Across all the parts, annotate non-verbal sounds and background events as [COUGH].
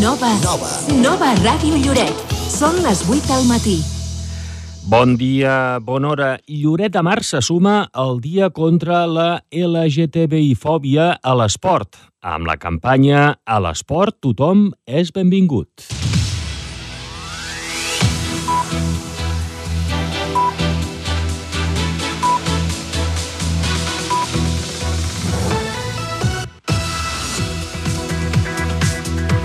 Nova. Nova. Nova Ràdio Lloret. Són les 8 del matí. Bon dia, bona hora. Lloret de Mar se suma al dia contra la LGTBI-fòbia a l'esport. Amb la campanya A l'esport tothom és benvingut.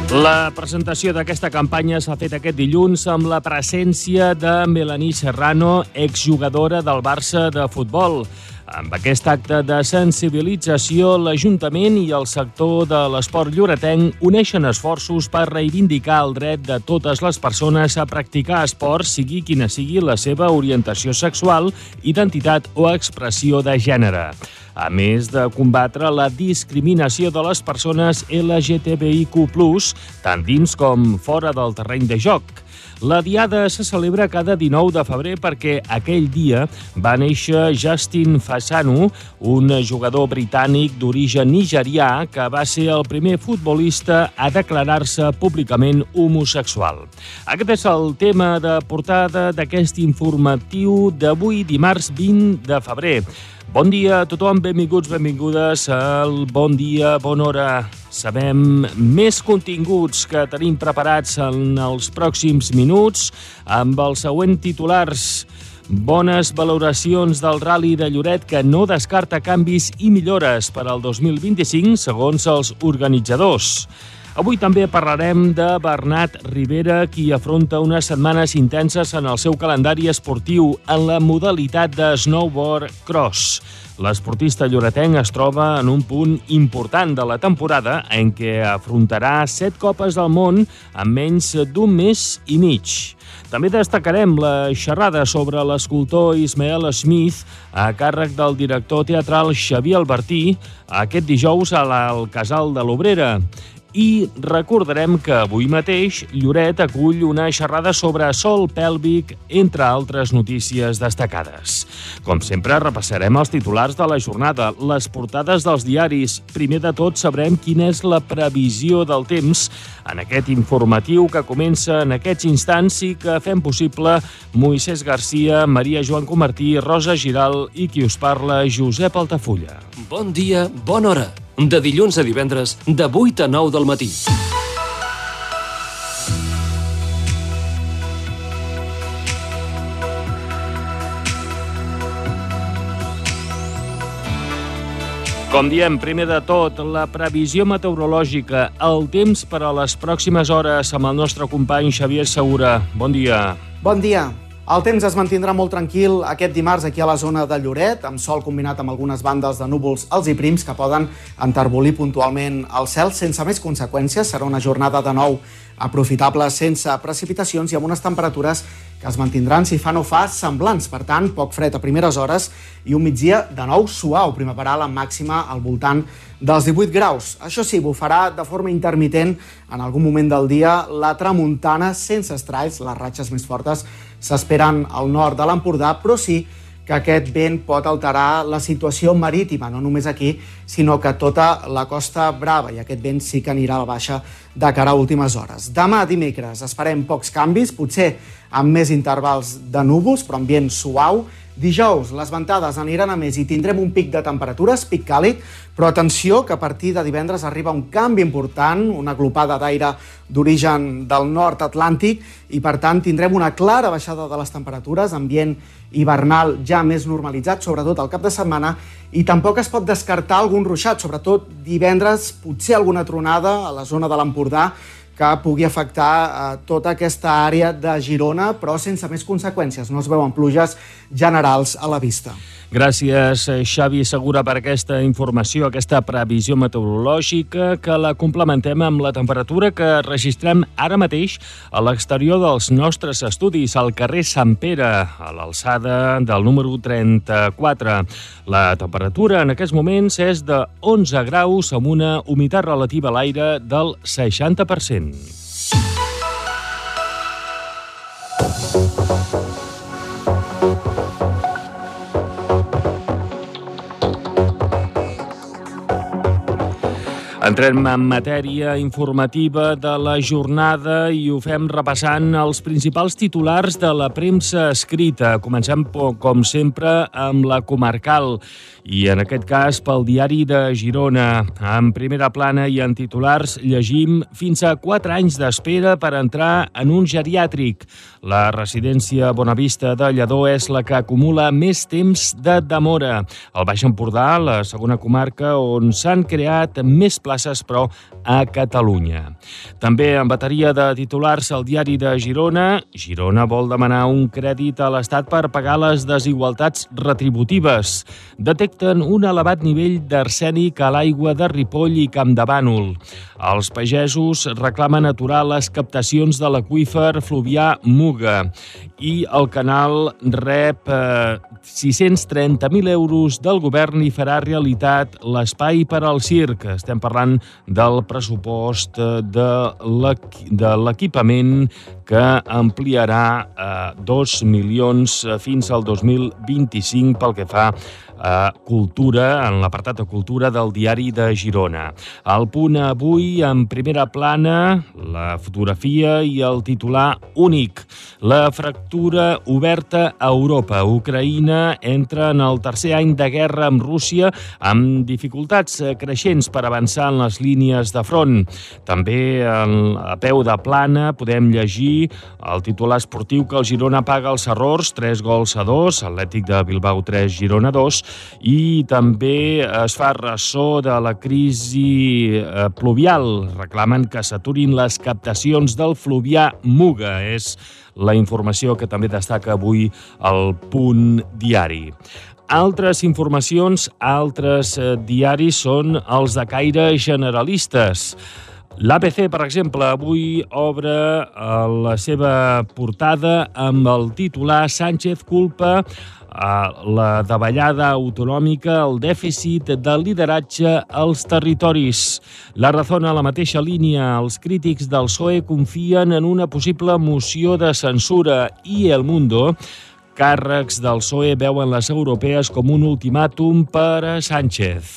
La presentació d'aquesta campanya s'ha fet aquest dilluns amb la presència de Melanie Serrano, exjugadora del Barça de futbol. Amb aquest acte de sensibilització, l'Ajuntament i el sector de l'esport lloretenc uneixen esforços per reivindicar el dret de totes les persones a practicar esport, sigui quina sigui la seva orientació sexual, identitat o expressió de gènere a més de combatre la discriminació de les persones LGTBIQ+, tant dins com fora del terreny de joc. La Diada se celebra cada 19 de febrer perquè aquell dia va néixer Justin Fasano, un jugador britànic d'origen nigerià que va ser el primer futbolista a declarar-se públicament homosexual. Aquest és el tema de portada d'aquest informatiu d'avui, dimarts 20 de febrer. Bon dia a tothom, benvinguts, benvingudes al Bon Dia, Bona Hora. Sabem més continguts que tenim preparats en els pròxims minuts amb els següents titulars. Bones valoracions del Rally de Lloret que no descarta canvis i millores per al 2025 segons els organitzadors. Avui també parlarem de Bernat Rivera, qui afronta unes setmanes intenses en el seu calendari esportiu en la modalitat de snowboard cross. L'esportista lloretenc es troba en un punt important de la temporada en què afrontarà set copes del món en menys d'un mes i mig. També destacarem la xerrada sobre l'escultor Ismael Smith a càrrec del director teatral Xavier Albertí aquest dijous al Casal de l'Obrera i recordarem que avui mateix Lloret acull una xerrada sobre sol pèlvic, entre altres notícies destacades. Com sempre, repassarem els titulars de la jornada, les portades dels diaris. Primer de tot, sabrem quina és la previsió del temps en aquest informatiu que comença en aquests instants i que fem possible Moisès Garcia, Maria Joan Comartí, Rosa Giral i qui us parla, Josep Altafulla. Bon dia, bona hora de dilluns a divendres, de 8 a 9 del matí. Com diem, primer de tot, la previsió meteorològica, el temps per a les pròximes hores amb el nostre company Xavier Segura. Bon dia. Bon dia. El temps es mantindrà molt tranquil aquest dimarts aquí a la zona de Lloret, amb sol combinat amb algunes bandes de núvols alts i prims que poden enterbolir puntualment el cel sense més conseqüències. Serà una jornada de nou aprofitable sense precipitacions i amb unes temperatures que es mantindran, si fa no fa, semblants. Per tant, poc fred a primeres hores i un migdia de nou suau, primaveral amb màxima al voltant dels 18 graus. Això sí, bufarà de forma intermitent en algun moment del dia la tramuntana sense estralls. Les ratxes més fortes s'esperen al nord de l'Empordà, però sí que aquest vent pot alterar la situació marítima, no només aquí, sinó que tota la Costa Brava, i aquest vent sí que anirà a la baixa de cara a últimes hores. Demà, dimecres, esperem pocs canvis, potser amb més intervals de núvols, però ambient suau, Dijous, les ventades aniran a més i tindrem un pic de temperatures, pic càlid, però atenció que a partir de divendres arriba un canvi important, una glopada d'aire d'origen del nord atlàntic i, per tant, tindrem una clara baixada de les temperatures, ambient hivernal ja més normalitzat, sobretot al cap de setmana, i tampoc es pot descartar algun ruixat, sobretot divendres, potser alguna tronada a la zona de l'Empordà, que pugui afectar eh, tota aquesta àrea de Girona, però sense més conseqüències. No es veuen pluges generals a la vista. Gràcies, eh, Xavi Segura, per aquesta informació, aquesta previsió meteorològica, que la complementem amb la temperatura que registrem ara mateix a l'exterior dels nostres estudis, al carrer Sant Pere, a l'alçada del número 34. La temperatura en aquests moments és de 11 graus amb una humitat relativa a l'aire del 60%. Entrem en matèria informativa de la jornada i ho fem repassant els principals titulars de la premsa escrita. Comencem, com sempre, amb la comarcal i, en aquest cas, pel diari de Girona. En primera plana i en titulars llegim fins a 4 anys d'espera per entrar en un geriàtric. La residència Bonavista de Lledó és la que acumula més temps de demora. El Baix Empordà, la segona comarca on s'han creat més places, però a Catalunya. També en bateria de titulars al diari de Girona, Girona vol demanar un crèdit a l'Estat per pagar les desigualtats retributives. Detecten un elevat nivell d'arsènic a l'aigua de Ripoll i Campdevànol. Els pagesos reclamen aturar les captacions de l'aqüífer fluvià Muga i el canal rep eh, 630.000 euros del govern i farà realitat l'espai per al circ. Estem parlant del pressupost de l'equipament que ampliarà eh, 2 milions fins al 2025 pel que fa a Cultura, en l'apartat de Cultura del diari de Girona. El punt avui, en primera plana, la fotografia i el titular únic. La fractura oberta a Europa. Ucraïna entra en el tercer any de guerra amb Rússia amb dificultats creixents per avançar en les línies de front. També a peu de plana podem llegir el titular esportiu que el Girona paga els errors, 3 gols a 2, Atlètic de Bilbao 3, Girona 2, i també es fa ressò de la crisi eh, pluvial. Reclamen que s'aturin les captacions del fluvià Muga. És la informació que també destaca avui el punt diari. Altres informacions, altres eh, diaris són els de caire generalistes. L'ABC, per exemple, avui obre eh, la seva portada amb el titular Sánchez culpa la davallada autonòmica, el dèficit de lideratge als territoris. La raó a la mateixa línia. Els crítics del PSOE confien en una possible moció de censura i El Mundo càrrecs del PSOE veuen les europees com un ultimàtum per a Sánchez.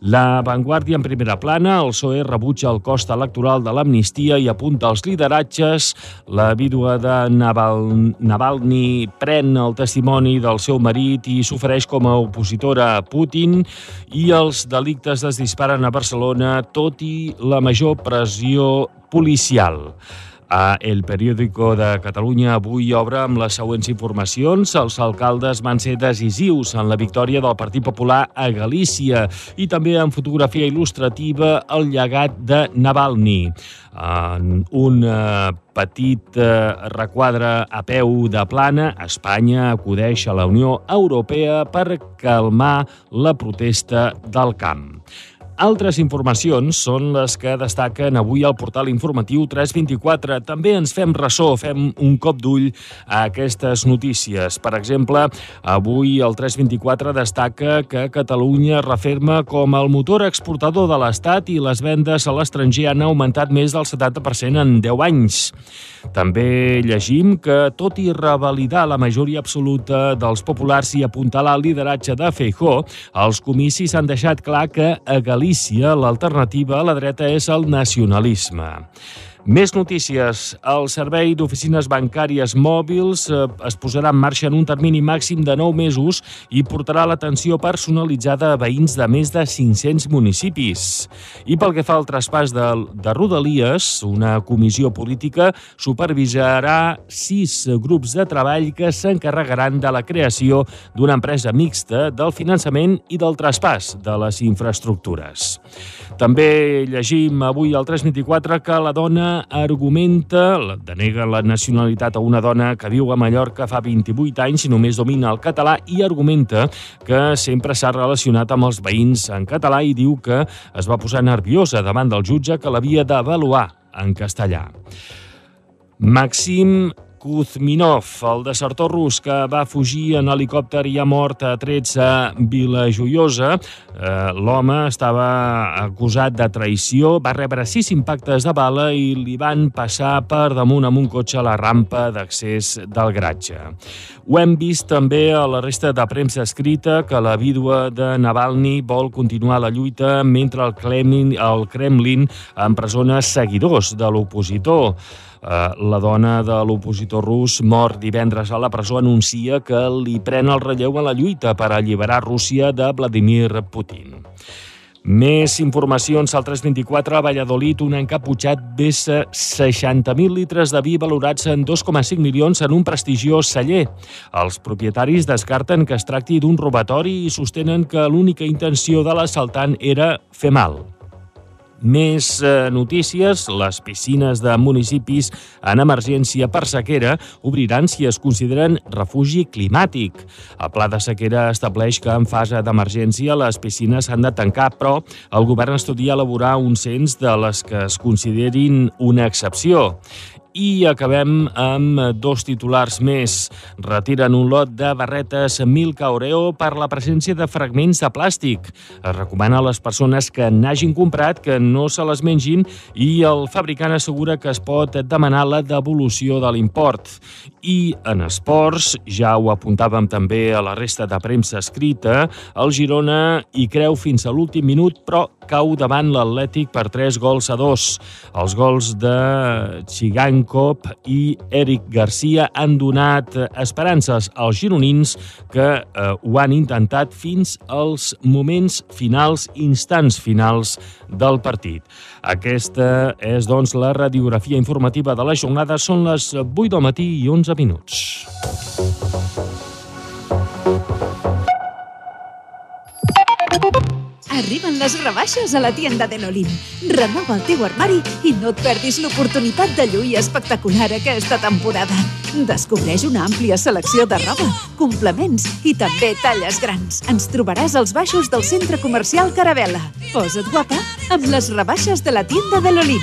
La Vanguardia en primera plana, el PSOE rebutja el cost electoral de l'amnistia i apunta els lideratges. La vídua de Naval... Navalny pren el testimoni del seu marit i s'ofereix com a opositora a Putin i els delictes es disparen a Barcelona, tot i la major pressió policial. A El Periódico de Catalunya avui obre amb les següents informacions. Els alcaldes van ser decisius en la victòria del Partit Popular a Galícia i també en fotografia il·lustrativa el llegat de Navalny. En un eh, petit eh, requadre a peu de plana, Espanya acudeix a la Unió Europea per calmar la protesta del camp. Altres informacions són les que destaquen avui al portal informatiu 324. També ens fem ressò, fem un cop d'ull a aquestes notícies. Per exemple, avui el 324 destaca que Catalunya referma com el motor exportador de l'Estat i les vendes a l'estranger han augmentat més del 70% en 10 anys. També llegim que, tot i revalidar la majoria absoluta dels populars i apuntalar el lideratge de Feijó, els comicis han deixat clar que a Galícia l'alternativa a la dreta és el nacionalisme. Més notícies. El servei d'oficines bancàries mòbils eh, es posarà en marxa en un termini màxim de 9 mesos i portarà l'atenció personalitzada a veïns de més de 500 municipis. I pel que fa al traspàs de, de Rodalies, una comissió política supervisarà sis grups de treball que s'encarregaran de la creació d'una empresa mixta del finançament i del traspàs de les infraestructures. També llegim avui al 324 que la dona argumenta, denega la nacionalitat a una dona que viu a Mallorca fa 28 anys i només domina el català i argumenta que sempre s'ha relacionat amb els veïns en català i diu que es va posar nerviosa davant del jutge que l'havia d'avaluar en castellà. Màxim Kuzminov, el desertor rus que va fugir en helicòpter i ha mort a trets a Vilajoiosa. Eh, L'home estava acusat de traïció, va rebre sis impactes de bala i li van passar per damunt amb un cotxe a la rampa d'accés del garatge. Ho hem vist també a la resta de premsa escrita que la vídua de Navalny vol continuar la lluita mentre el Kremlin, el Kremlin empresona seguidors de l'opositor. Eh, la dona de l'opositor rus, mort divendres a la presó, anuncia que li pren el relleu a la lluita per alliberar Rússia de Vladimir Putin. Més informacions al 324 a Valladolid, un encaputxat vessa 60.000 litres de vi valorats en 2,5 milions en un prestigiós celler. Els propietaris descarten que es tracti d'un robatori i sostenen que l'única intenció de l'assaltant era fer mal. Més eh, notícies. Les piscines de municipis en emergència per sequera obriran si es consideren refugi climàtic. El pla de sequera estableix que en fase d'emergència les piscines s'han de tancar, però el govern estudia elaborar un cens de les que es considerin una excepció. I acabem amb dos titulars més. Retiren un lot de barretes Milka Oreo per la presència de fragments de plàstic. Es recomana a les persones que n'hagin comprat que no se les mengin i el fabricant assegura que es pot demanar la devolució de l'import. I en esports, ja ho apuntàvem també a la resta de premsa escrita, el Girona hi creu fins a l'últim minut, però cau davant l'Atlètic per 3 gols a 2. Els gols de Chigankop i Eric Garcia han donat esperances als gironins que eh, ho han intentat fins als moments finals, instants finals del partit. Aquesta és, doncs, la radiografia informativa de la jornada. Són les 8 del matí i 11 minuts. Arriben les rebaixes a la tienda de l'Olim. Renova el teu armari i no et perdis l'oportunitat de lluir espectacular aquesta temporada. Descobreix una àmplia selecció de roba, complements i també talles grans. Ens trobaràs als baixos del centre comercial Caravela. Posa't guapa amb les rebaixes de la tienda de l'Olim.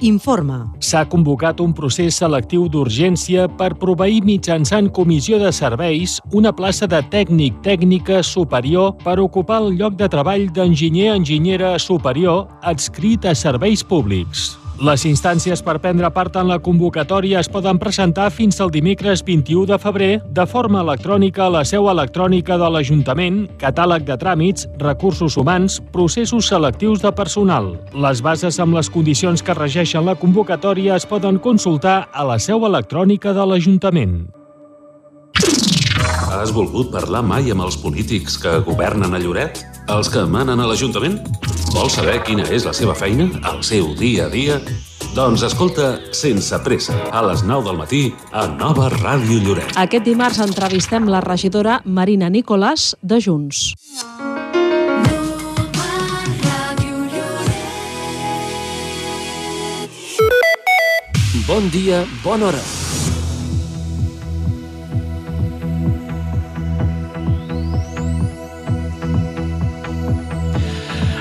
informa. S'ha convocat un procés selectiu d'urgència per proveir mitjançant comissió de serveis una plaça de tècnic tècnica superior per ocupar el lloc de treball d'enginyer-enginyera superior adscrit a serveis públics. Les instàncies per prendre part en la convocatòria es poden presentar fins al dimecres 21 de febrer de forma electrònica a la seu electrònica de l'Ajuntament, catàleg de tràmits, recursos humans, processos selectius de personal. Les bases amb les condicions que regeixen la convocatòria es poden consultar a la seu electrònica de l'Ajuntament. Has volgut parlar mai amb els polítics que governen a Lloret? Els que manen a l'Ajuntament? Vols saber quina és la seva feina? El seu dia a dia? Doncs escolta Sense Pressa, a les 9 del matí, a Nova Ràdio Lloret. Aquest dimarts entrevistem la regidora Marina Nicolàs de Junts. Bon dia, bona hora.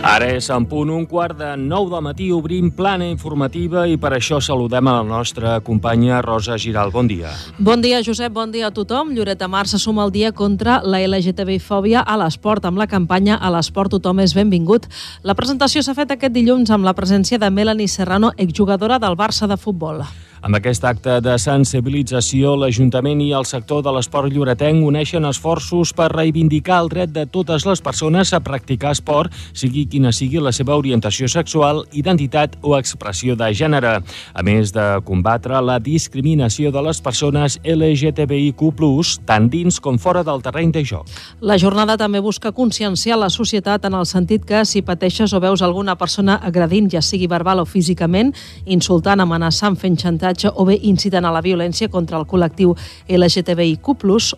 Ara és en punt un quart de nou del matí, obrim plana informativa i per això saludem a la nostra companya Rosa Giral. Bon dia. Bon dia, Josep, bon dia a tothom. Lloret Mar suma el dia contra la LGTBI-fòbia a l'esport, amb la campanya A l'esport tothom és benvingut. La presentació s'ha fet aquest dilluns amb la presència de Melanie Serrano, exjugadora del Barça de futbol. Amb aquest acte de sensibilització, l'Ajuntament i el sector de l'esport lloretenc uneixen esforços per reivindicar el dret de totes les persones a practicar esport, sigui quina sigui la seva orientació sexual, identitat o expressió de gènere, a més de combatre la discriminació de les persones LGTBIQ+, tant dins com fora del terreny de joc. La jornada també busca conscienciar la societat en el sentit que si pateixes o veus alguna persona agredint, ja sigui verbal o físicament, insultant, amenaçant, fent xantatge o bé incitant a la violència contra el col·lectiu LGTBIQ+,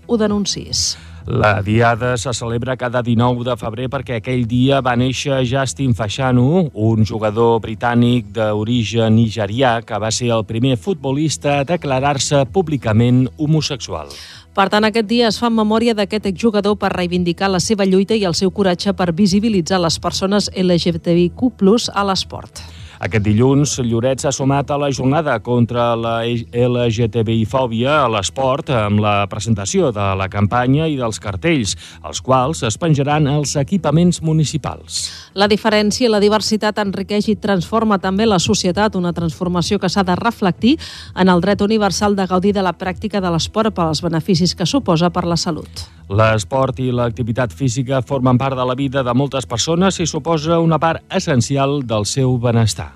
ho denuncis. La Diada se celebra cada 19 de febrer perquè aquell dia va néixer Justin Fashanu, un jugador britànic d'origen nigerià que va ser el primer futbolista a declarar-se públicament homosexual. Per tant, aquest dia es fa en memòria d'aquest exjugador per reivindicar la seva lluita i el seu coratge per visibilitzar les persones LGTBIQ+, a l'esport. Aquest dilluns, Lloret s'ha sumat a la jornada contra la LGTBI-fòbia a l'esport amb la presentació de la campanya i dels cartells, els quals es penjaran als equipaments municipals. La diferència i la diversitat enriqueix i transforma també la societat, una transformació que s'ha de reflectir en el dret universal de gaudir de la pràctica de l'esport per als beneficis que suposa per la salut. L'esport i l'activitat física formen part de la vida de moltes persones i suposa una part essencial del seu benestar.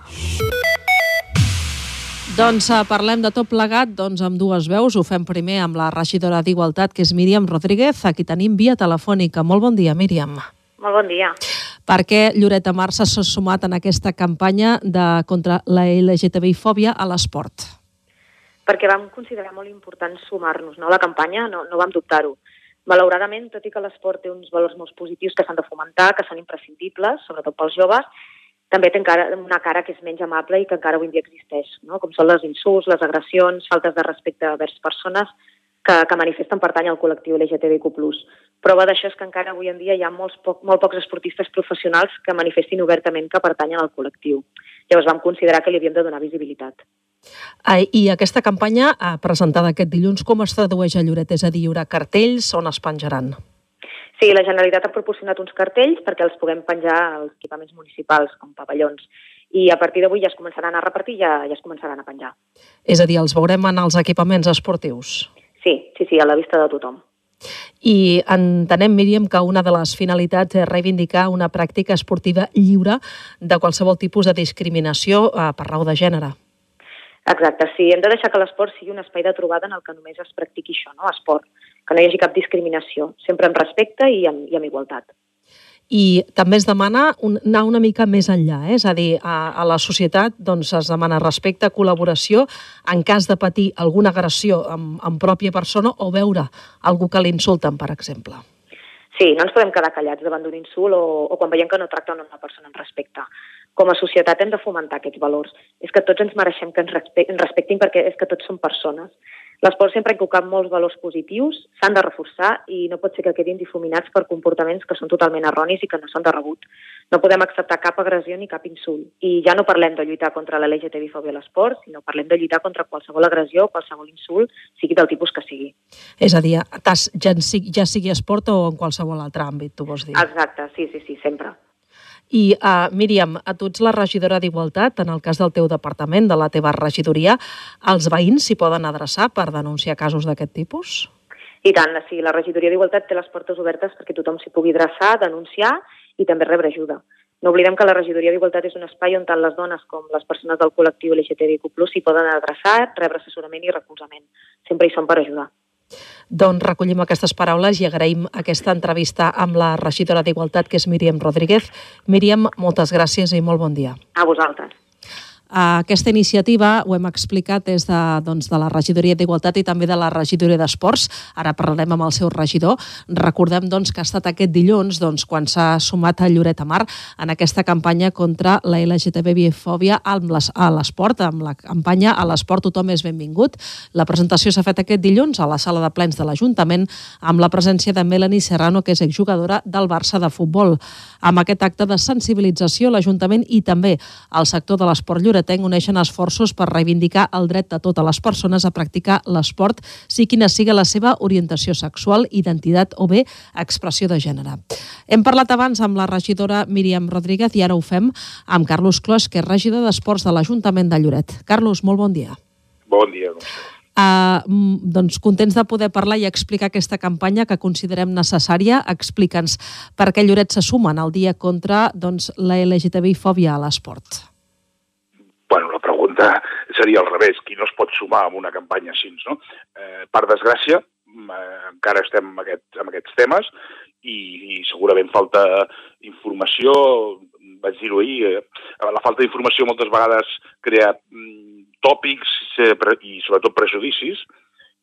Doncs eh, parlem de tot plegat doncs, amb dues veus. Ho fem primer amb la regidora d'Igualtat, que és Míriam Rodríguez. Aquí tenim via telefònica. Molt bon dia, Míriam. Molt bon dia. Per què Lloret de Mar s'ha sumat en aquesta campanya de, contra la LGTBI-fòbia a l'esport? Perquè vam considerar molt important sumar-nos no, a la campanya, no, no vam dubtar-ho. Malauradament, tot i que l'esport té uns valors molt positius que s'han de fomentar, que són imprescindibles, sobretot pels joves, també té encara una cara que és menys amable i que encara avui en dia existeix, no? com són les insults, les agressions, faltes de respecte vers persones que, que manifesten pertany al col·lectiu LGTBIQ+. Prova d'això és que encara avui en dia hi ha molts poc, molt pocs esportistes professionals que manifestin obertament que pertanyen al col·lectiu. Llavors vam considerar que li havíem de donar visibilitat. I aquesta campanya, presentada aquest dilluns, com es tradueix a Lloret? És a dir, hi haurà cartells on es penjaran? Sí, la Generalitat ha proporcionat uns cartells perquè els puguem penjar als equipaments municipals, com pavellons. I a partir d'avui ja es començaran a repartir i ja, ja es començaran a penjar. És a dir, els veurem en els equipaments esportius? Sí, sí, sí, a la vista de tothom. I entenem, Míriam, que una de les finalitats és reivindicar una pràctica esportiva lliure de qualsevol tipus de discriminació eh, per raó de gènere. Exacte, sí. Hem de deixar que l'esport sigui un espai de trobada en el que només es practiqui això, no? esport. Que no hi hagi cap discriminació, sempre amb respecte i amb, i amb igualtat. I també es demana un, anar una mica més enllà, eh? és a dir, a, a la societat doncs, es demana respecte, col·laboració, en cas de patir alguna agressió en, en pròpia persona o veure algú que l'insulten, per exemple. Sí, no ens podem quedar callats davant d'un insult o, o quan veiem que no tracten una persona amb respecte com a societat hem de fomentar aquests valors. És que tots ens mereixem que ens, respectin perquè és que tots som persones. L'esport sempre ha inculcat molts valors positius, s'han de reforçar i no pot ser que quedin difuminats per comportaments que són totalment erronis i que no són de rebut. No podem acceptar cap agressió ni cap insult. I ja no parlem de lluitar contra la LGTBI-fòbia a l'esport, sinó parlem de lluitar contra qualsevol agressió o qualsevol insult, sigui del tipus que sigui. És a dir, ja sigui esport o en qualsevol altre àmbit, tu vols dir? Exacte, sí, sí, sí, sempre. I, uh, Míriam, a tu ets la regidora d'Igualtat, en el cas del teu departament, de la teva regidoria, els veïns s'hi poden adreçar per denunciar casos d'aquest tipus? I tant, sí, la regidoria d'Igualtat té les portes obertes perquè tothom s'hi pugui adreçar, denunciar i també rebre ajuda. No oblidem que la regidoria d'Igualtat és un espai on tant les dones com les persones del col·lectiu LGTBIQ+, s'hi poden adreçar, rebre assessorament i recolzament. Sempre hi són per ajudar. Doncs recollim aquestes paraules i agraïm aquesta entrevista amb la regidora d'Igualtat, que és Míriam Rodríguez. Míriam, moltes gràcies i molt bon dia. A vosaltres. Aquesta iniciativa, ho hem explicat, és de, doncs, de la regidoria d'Igualtat i també de la regidoria d'Esports. Ara parlarem amb el seu regidor. Recordem doncs, que ha estat aquest dilluns doncs, quan s'ha sumat a Lloret a Mar en aquesta campanya contra la LGTB-fòbia a l'esport, amb la campanya A l'esport tothom és benvingut. La presentació s'ha fet aquest dilluns a la sala de plens de l'Ajuntament amb la presència de Melanie Serrano, que és exjugadora del Barça de futbol. Amb aquest acte de sensibilització, l'Ajuntament i també el sector de l'esport lloret Lloretenc uneixen esforços per reivindicar el dret de totes les persones a practicar l'esport, si quina sigui la seva orientació sexual, identitat o bé expressió de gènere. Hem parlat abans amb la regidora Míriam Rodríguez i ara ho fem amb Carlos Clos, que és regidor d'Esports de l'Ajuntament de Lloret. Carlos, molt bon dia. Bon dia. Uh, doncs contents de poder parlar i explicar aquesta campanya que considerem necessària. Explica'ns per què Lloret se sumen al dia contra doncs, la LGTBI-fòbia a l'esport bueno, la pregunta seria al revés, qui no es pot sumar a una campanya així, no? Eh, per desgràcia, eh, encara estem amb, aquest, amb aquests temes i, i segurament falta informació, vaig dir-ho ahir, eh, la falta d'informació moltes vegades crea mm, tòpics i sobretot prejudicis,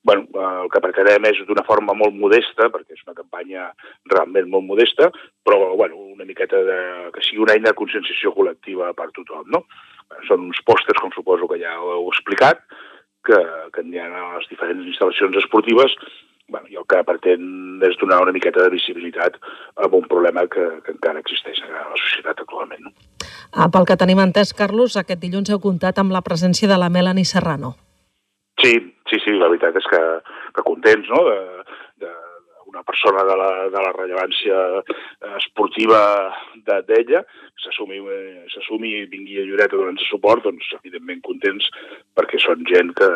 bueno, el que pretenem és d'una forma molt modesta, perquè és una campanya realment molt modesta, però bueno, una miqueta de, que sigui una eina de conscienciació col·lectiva per tothom, no? Són uns pòsters, com suposo que ja heu explicat, que, que n'hi ha a les diferents instal·lacions esportives bueno, i el que pretén és donar una miqueta de visibilitat a un problema que, que encara existeix a la societat actualment. No? Ah, pel que tenim entès, Carlos, aquest dilluns heu comptat amb la presència de la Melanie Serrano. Sí, sí, sí, la veritat és que, que contents no? de, una persona de la, de la rellevància eh, esportiva d'ella s'assumi i vingui a Lloret a donar-nos suport, doncs evidentment contents perquè són gent que,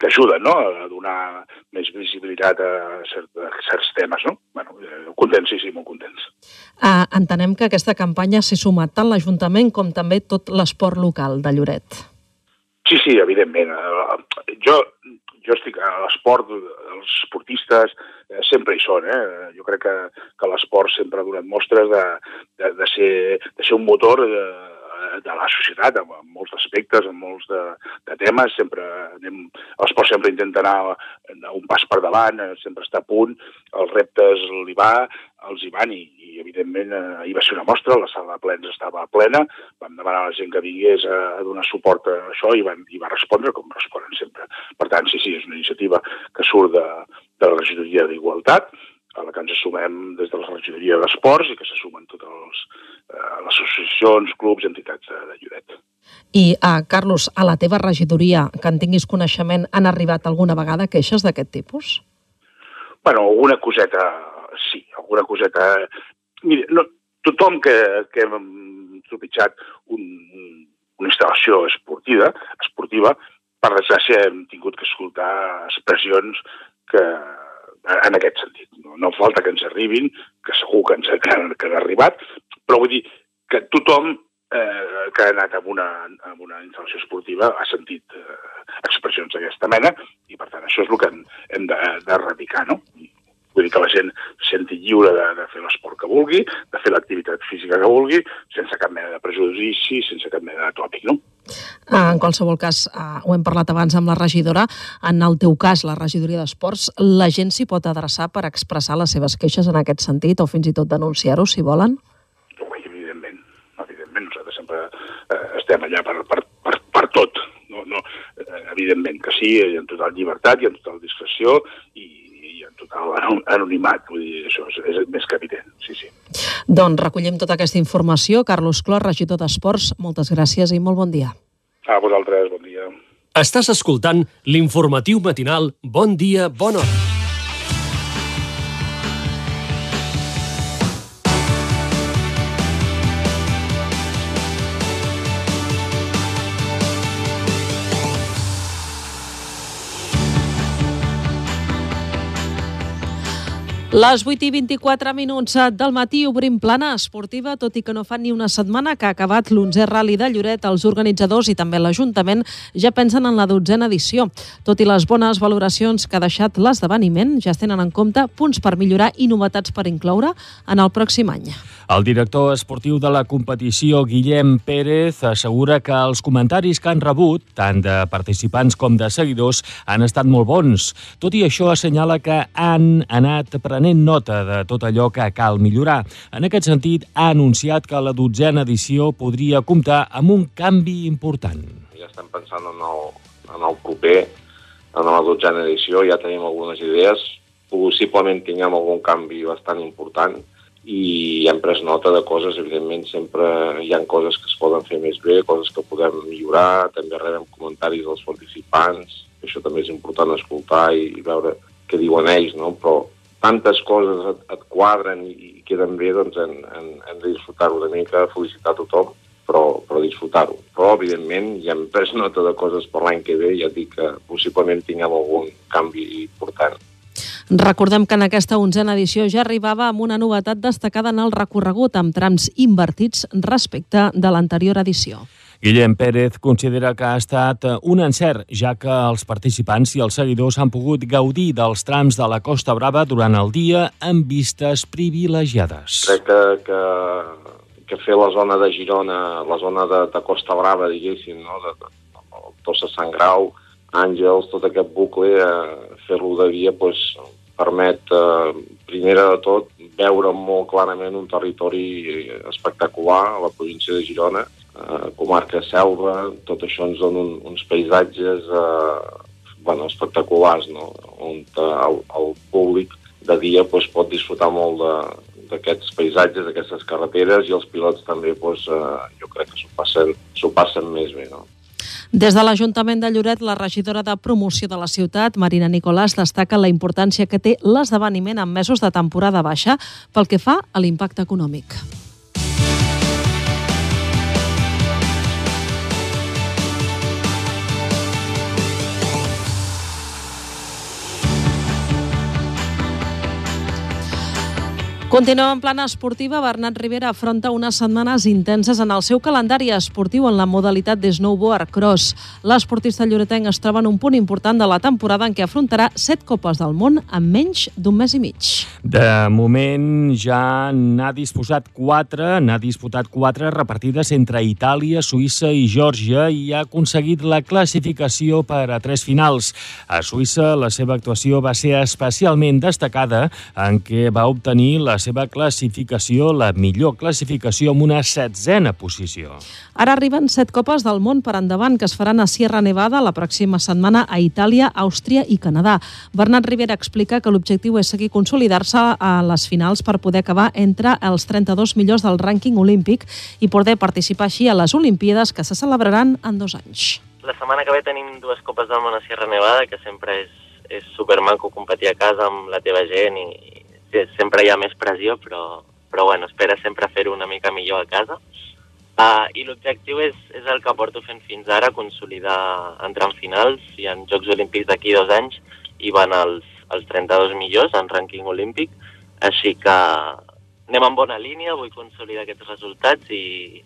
que ajuda no? a donar més visibilitat a, cert, a certs temes. No? Bueno, eh, contents, sí, sí, molt contents. Uh, entenem que aquesta campanya s'ha sumat tant l'Ajuntament com també tot l'esport local de Lloret. Sí, sí, evidentment. Jo, jo estic a l'esport, els esportistes eh, sempre hi són. Eh? Jo crec que, que l'esport sempre ha donat mostres de, de, de, ser, de ser un motor de, de la societat, en, en molts aspectes, en molts de, de temes. Sempre anem, l'esport sempre intenta anar un pas per davant, eh, sempre està a punt, els reptes li va, els hi van i, i evidentment eh, ahir va ser una mostra, la sala de plens estava plena, vam demanar a la gent que vingués a, a donar suport a això i, van, i va respondre com responen sempre. Per tant, sí, sí, és una iniciativa que surt de, de la regidoria d'Igualtat, a la que ens assumem des de la regidoria d'Esports i que s'assumen totes els, eh, les associacions, clubs, entitats de, de Lloret. I, uh, Carlos, a la teva regidoria, que en tinguis coneixement, han arribat alguna vegada queixes d'aquest tipus? Bueno, alguna coseta sí, alguna coseta... Mira, no, tothom que, que hem trepitjat un, una instal·lació esportiva, esportiva, per desgràcia hem tingut que escoltar expressions que, en aquest sentit. No, no falta que ens arribin, que segur que ens que que han arribat, però vull dir que tothom eh, que ha anat a una, a una instal·lació esportiva ha sentit eh, expressions d'aquesta mena i, per tant, això és el que hem, hem d'erradicar, no? Vull dir que la gent se senti lliure de, de fer l'esport que vulgui, de fer l'activitat física que vulgui, sense cap mena de prejudici, sense cap mena de tòpic, no? Ah, en qualsevol cas, uh, ho hem parlat abans amb la regidora, en el teu cas, la regidoria d'Esports, la gent s'hi pot adreçar per expressar les seves queixes en aquest sentit o fins i tot denunciar-ho, si volen? Ui, evidentment, evidentment, nosaltres sempre eh, estem allà per, per, per, per tot, no, no, eh, evidentment que sí, en total llibertat i en total discreció i, total anonimat, vull dir, això és, és més que evident, sí, sí. Doncs recollim tota aquesta informació. Carlos Clor, regidor d'Esports, moltes gràcies i molt bon dia. A vosaltres, bon dia. Estàs escoltant l'informatiu matinal Bon dia, bona hora. Les 8 i 24 minuts del matí obrim plana esportiva, tot i que no fa ni una setmana que ha acabat l'11è Rally de Lloret, els organitzadors i també l'Ajuntament ja pensen en la dotzena edició. Tot i les bones valoracions que ha deixat l'esdeveniment, ja es tenen en compte punts per millorar i novetats per incloure en el pròxim any. El director esportiu de la competició, Guillem Pérez, assegura que els comentaris que han rebut, tant de participants com de seguidors, han estat molt bons. Tot i això, assenyala que han anat prenent nota de tot allò que cal millorar. En aquest sentit, ha anunciat que la dotzena edició podria comptar amb un canvi important. Ja estem pensant en el, en el proper, en la dotzena edició, ja tenim algunes idees, possiblement tinguem algun canvi bastant important, i hem pres nota de coses, evidentment sempre hi han coses que es poden fer més bé, coses que podem millorar, també rebem comentaris dels participants, això també és important escoltar i veure què diuen ells, no? però tantes coses et, et quadren i, i queden bé, doncs hem, hem, hem de disfrutar-ho una mica, felicitar a tothom, però, però disfrutar-ho. Però, evidentment, ja hem pres [LAUGHS] nota de coses per l'any que ve, ja dic que possiblement tinguem algun canvi important. Recordem que en aquesta onzena edició ja arribava amb una novetat destacada en el recorregut amb trams invertits respecte de l'anterior edició. Guillem Pérez considera que ha estat un encert, ja que els participants i els seguidors han pogut gaudir dels trams de la Costa Brava durant el dia amb vistes privilegiades. Crec que, que, que fer la zona de Girona, la zona de, de Costa Brava, diguéssim, no? de, de, Tossa Sant Grau, Àngels, tot aquest bucle, eh, fer-lo de via pues, permet, eh, primera de tot, veure molt clarament un territori espectacular a la província de Girona, eh, comarca selva, tot això ens dona un, uns paisatges eh, bueno, espectaculars, no? on eh, el, el públic de dia pues, pot disfrutar molt d'aquests paisatges, d'aquestes carreteres, i els pilots també pues, eh, jo crec que s'ho passen, passen més bé. No? Des de l'Ajuntament de Lloret, la regidora de promoció de la ciutat, Marina Nicolàs, destaca la importància que té l'esdeveniment en mesos de temporada baixa pel que fa a l'impacte econòmic. Continuem en plana esportiva. Bernat Rivera afronta unes setmanes intenses en el seu calendari esportiu en la modalitat de snowboard cross. L'esportista lloretenc es troba en un punt important de la temporada en què afrontarà set copes del món en menys d'un mes i mig. De moment ja n'ha disposat quatre, n'ha disputat quatre repartides entre Itàlia, Suïssa i Geòrgia i ha aconseguit la classificació per a tres finals. A Suïssa la seva actuació va ser especialment destacada en què va obtenir la seva classificació, la millor classificació amb una setzena posició. Ara arriben set copes del món per endavant que es faran a Sierra Nevada la pròxima setmana a Itàlia, Àustria i Canadà. Bernat Rivera explica que l'objectiu és seguir consolidar-se a les finals per poder acabar entre els 32 millors del rànquing olímpic i poder participar així a les Olimpíades que se celebraran en dos anys. La setmana que ve tenim dues copes del món a Sierra Nevada, que sempre és, és supermaco competir a casa amb la teva gent i, sempre hi ha més pressió, però, però bueno, espera sempre fer-ho una mica millor a casa. Uh, I l'objectiu és, és el que porto fent fins ara, consolidar, entrar en finals i en Jocs Olímpics d'aquí dos anys i van els, els 32 millors en rànquing olímpic, així que anem en bona línia, vull consolidar aquests resultats i,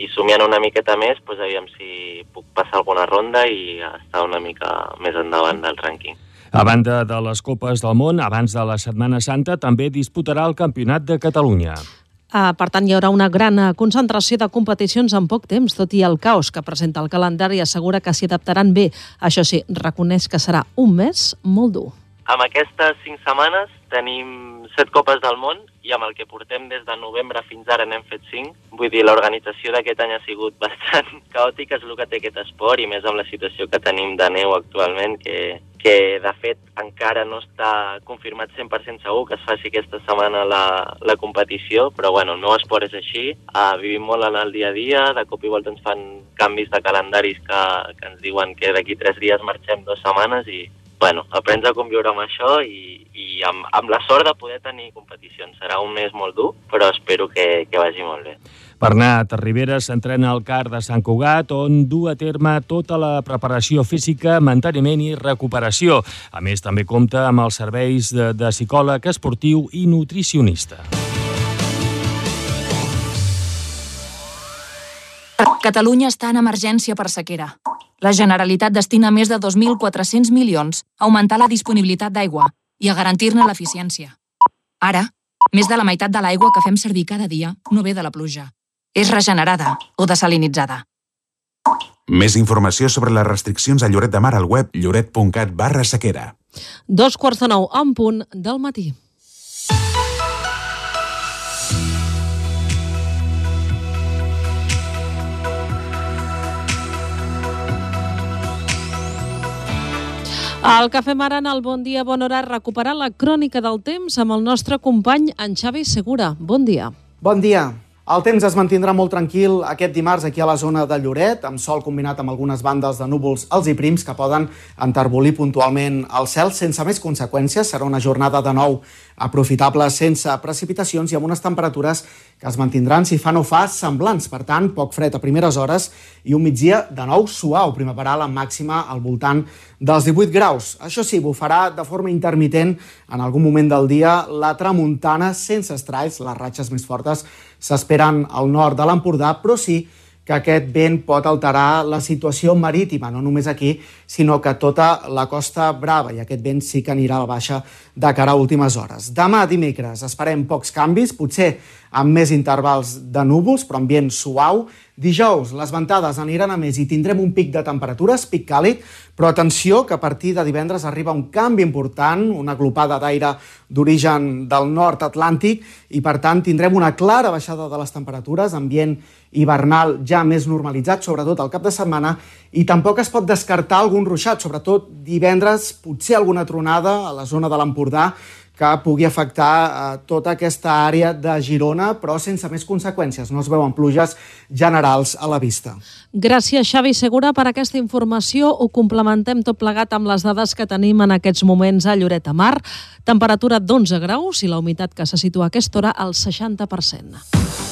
i somiant una miqueta més, doncs aviam si puc passar alguna ronda i estar una mica més endavant del rànquing. A banda de les Copes del Món, abans de la Setmana Santa també disputarà el Campionat de Catalunya. Uh, per tant, hi haurà una gran uh, concentració de competicions en poc temps, tot i el caos que presenta el calendari assegura que s'hi adaptaran bé. Això sí, reconeix que serà un mes molt dur. Amb aquestes cinc setmanes tenim set copes del món i amb el que portem des de novembre fins ara n'hem fet cinc. Vull dir, l'organització d'aquest any ha sigut [LAUGHS] bastant caòtica, és el que té aquest esport, i més amb la situació que tenim de neu actualment, que, que de fet encara no està confirmat 100% segur que es faci aquesta setmana la, la competició, però bueno, no esport és així, uh, vivim molt en el dia a dia, de cop i volta ens fan canvis de calendaris que, que ens diuen que d'aquí tres dies marxem dues setmanes i, bueno, aprens a conviure amb això i, i amb, amb la sort de poder tenir competicions. Serà un mes molt dur, però espero que, que vagi molt bé. Bernat Rivera s'entrena al CAR de Sant Cugat, on du a terme tota la preparació física, manteniment i recuperació. A més, també compta amb els serveis de, de psicòleg esportiu i nutricionista. Catalunya està en emergència per sequera. La Generalitat destina més de 2.400 milions a augmentar la disponibilitat d'aigua i a garantir-ne l'eficiència. Ara, més de la meitat de l'aigua que fem servir cada dia no ve de la pluja. És regenerada o desalinitzada. Més informació sobre les restriccions a Lloret de Mar al web lloret.cat barra sequera. Dos quarts de nou en punt del matí. El que fem ara en el Bon Dia, Bon Hora, recuperar la crònica del temps amb el nostre company, en Xavi Segura. Bon dia. Bon dia. El temps es mantindrà molt tranquil aquest dimarts aquí a la zona de Lloret, amb sol combinat amb algunes bandes de núvols alts i prims que poden enterbolir puntualment el cel sense més conseqüències. Serà una jornada de nou aprofitable sense precipitacions i amb unes temperatures que es mantindran, si fa no fa, semblants. Per tant, poc fred a primeres hores i un migdia de nou suau, primaveral amb màxima al voltant dels 18 graus. Això sí, bufarà de forma intermitent en algun moment del dia la tramuntana sense estralls. Les ratxes més fortes s'esperen al nord de l'Empordà, però sí que aquest vent pot alterar la situació marítima, no només aquí, sinó que tota la Costa Brava, i aquest vent sí que anirà a la baixa de cara a últimes hores. Demà, dimecres, esperem pocs canvis, potser amb més intervals de núvols, però ambient suau. Dijous, les ventades aniran a més i tindrem un pic de temperatures, pic càlid, però atenció que a partir de divendres arriba un canvi important, una glopada d'aire d'origen del nord atlàntic i, per tant, tindrem una clara baixada de les temperatures, ambient hivernal ja més normalitzat, sobretot al cap de setmana, i tampoc es pot descartar algun ruixat, sobretot divendres, potser alguna tronada a la zona de l'Empordà, que pugui afectar eh, tota aquesta àrea de Girona, però sense més conseqüències. No es veuen pluges generals a la vista. Gràcies, Xavi Segura, per aquesta informació. Ho complementem tot plegat amb les dades que tenim en aquests moments a Lloret de Mar. Temperatura d'11 graus i la humitat que se situa a aquesta hora al 60%.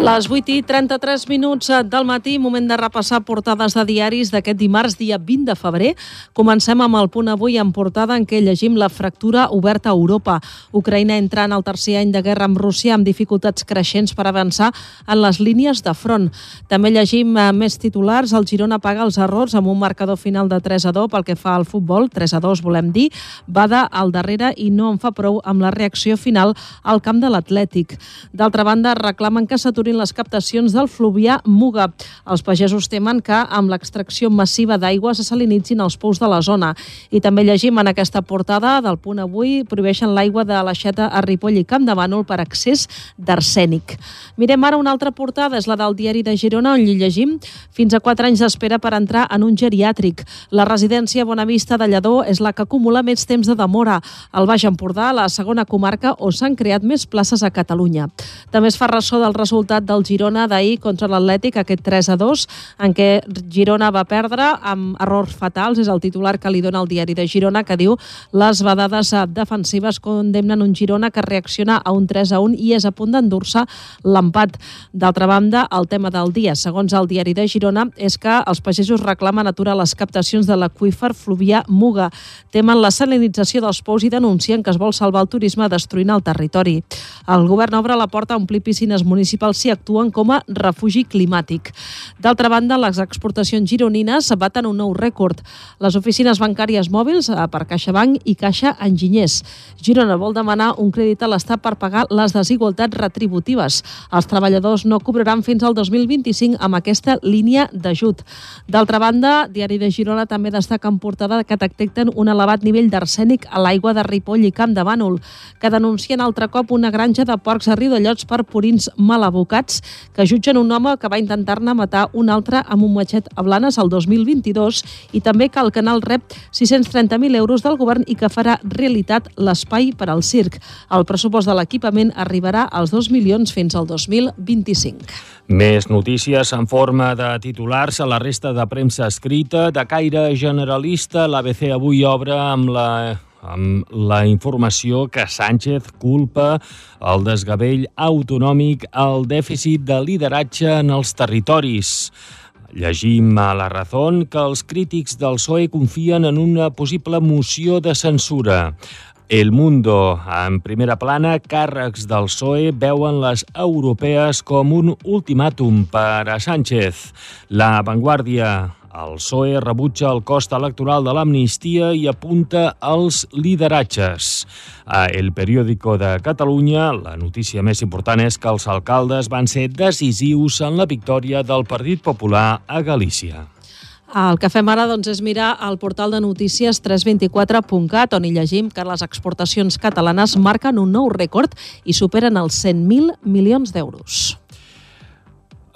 Les 8 i 33 minuts del matí, moment de repassar portades de diaris d'aquest dimarts, dia 20 de febrer. Comencem amb el punt avui en portada en què llegim la fractura oberta a Europa. Ucraïna entra en el tercer any de guerra amb Rússia amb dificultats creixents per avançar en les línies de front. També llegim eh, més titulars. El Girona paga els errors amb un marcador final de 3 a 2 pel que fa al futbol. 3 a 2 volem dir. Bada al darrere i no en fa prou amb la reacció final al camp de l'Atlètic. D'altra banda, reclamen que s'aturin s'aturin les captacions del fluvià Muga. Els pagesos temen que amb l'extracció massiva d'aigua se salinitzin els pous de la zona. I també llegim en aquesta portada del punt avui prohibeixen l'aigua de l'aixeta a Ripoll i Camp de Bànol per accés d'arsènic. Mirem ara una altra portada, és la del diari de Girona, on llegim fins a 4 anys d'espera per entrar en un geriàtric. La residència Bonavista de Lledó és la que acumula més temps de demora. Al Baix Empordà, la segona comarca on s'han creat més places a Catalunya. També es fa ressò del resultat resultat del Girona d'ahir contra l'Atlètic, aquest 3 a 2, en què Girona va perdre amb errors fatals. És el titular que li dona el diari de Girona, que diu les vedades defensives condemnen un Girona que reacciona a un 3 a 1 i és a punt d'endur-se l'empat. D'altra banda, el tema del dia, segons el diari de Girona, és que els pagesos reclamen aturar les captacions de l'aqüífer fluvià Muga. Temen la salinització dels pous i denuncien que es vol salvar el turisme destruint el territori. El govern obre la porta a omplir piscines municipals si actuen com a refugi climàtic. D'altra banda, les exportacions gironines baten un nou rècord. Les oficines bancàries mòbils eh, per CaixaBank i Caixa Enginyers. Girona vol demanar un crèdit a l'Estat per pagar les desigualtats retributives. Els treballadors no cobraran fins al 2025 amb aquesta línia d'ajut. D'altra banda, Diari de Girona també destaca en portada que detecten un elevat nivell d'arsènic a l'aigua de Ripoll i Camp de Bànol, que denuncien altre cop una granja de porcs a Riudellots per purins mal abocats advocats que jutgen un home que va intentar-ne matar un altre amb un matxet a Blanes el 2022 i també que el canal rep 630.000 euros del govern i que farà realitat l'espai per al circ. El pressupost de l'equipament arribarà als 2 milions fins al 2025. Més notícies en forma de titulars a la resta de premsa escrita. De caire generalista, l'ABC avui obre amb la amb la informació que Sánchez culpa el desgavell autonòmic al dèficit de lideratge en els territoris. Llegim a La Razón que els crítics del PSOE confien en una possible moció de censura. El Mundo, en primera plana, càrrecs del PSOE veuen les europees com un ultimàtum per a Sánchez. La Vanguardia, el PSOE rebutja el cost electoral de l'amnistia i apunta als lideratges. A El Periódico de Catalunya, la notícia més important és que els alcaldes van ser decisius en la victòria del Partit Popular a Galícia. El que fem ara doncs, és mirar al portal de notícies 324.cat, on hi llegim que les exportacions catalanes marquen un nou rècord i superen els 100.000 milions d'euros.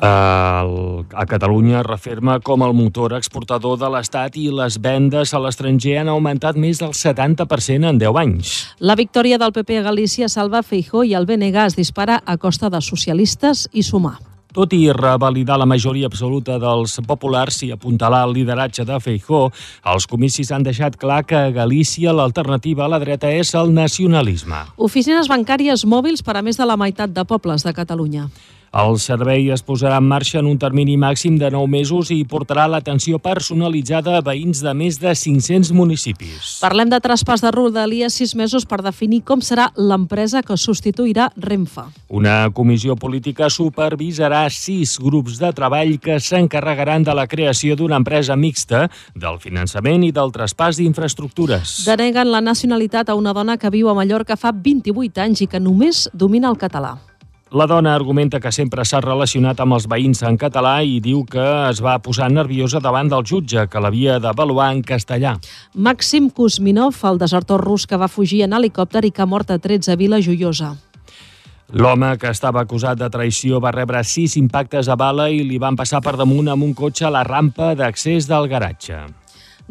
El, a Catalunya referma com el motor exportador de l'Estat i les vendes a l'estranger han augmentat més del 70% en 10 anys. La victòria del PP a Galícia salva Feijó i el BNG es dispara a costa de socialistes i sumar. Tot i revalidar la majoria absoluta dels populars i apuntalar el lideratge de Feijó, els comicis han deixat clar que a Galícia l'alternativa a la dreta és el nacionalisme. Oficines bancàries mòbils per a més de la meitat de pobles de Catalunya. El servei es posarà en marxa en un termini màxim de 9 mesos i portarà l'atenció personalitzada a veïns de més de 500 municipis. Parlem de traspàs de Rodalies 6 mesos per definir com serà l'empresa que substituirà Renfe. Una comissió política supervisarà sis grups de treball que s'encarregaran de la creació d'una empresa mixta, del finançament i del traspàs d'infraestructures. Deneguen la nacionalitat a una dona que viu a Mallorca fa 28 anys i que només domina el català. La dona argumenta que sempre s'ha relacionat amb els veïns en català i diu que es va posar nerviosa davant del jutge, que l'havia d'avaluar en castellà. Màxim Kuzminov, el desertor rus que va fugir en helicòpter i que ha mort a 13 a Vila Joiosa. L'home que estava acusat de traïció va rebre sis impactes a bala i li van passar per damunt amb un cotxe a la rampa d'accés del garatge.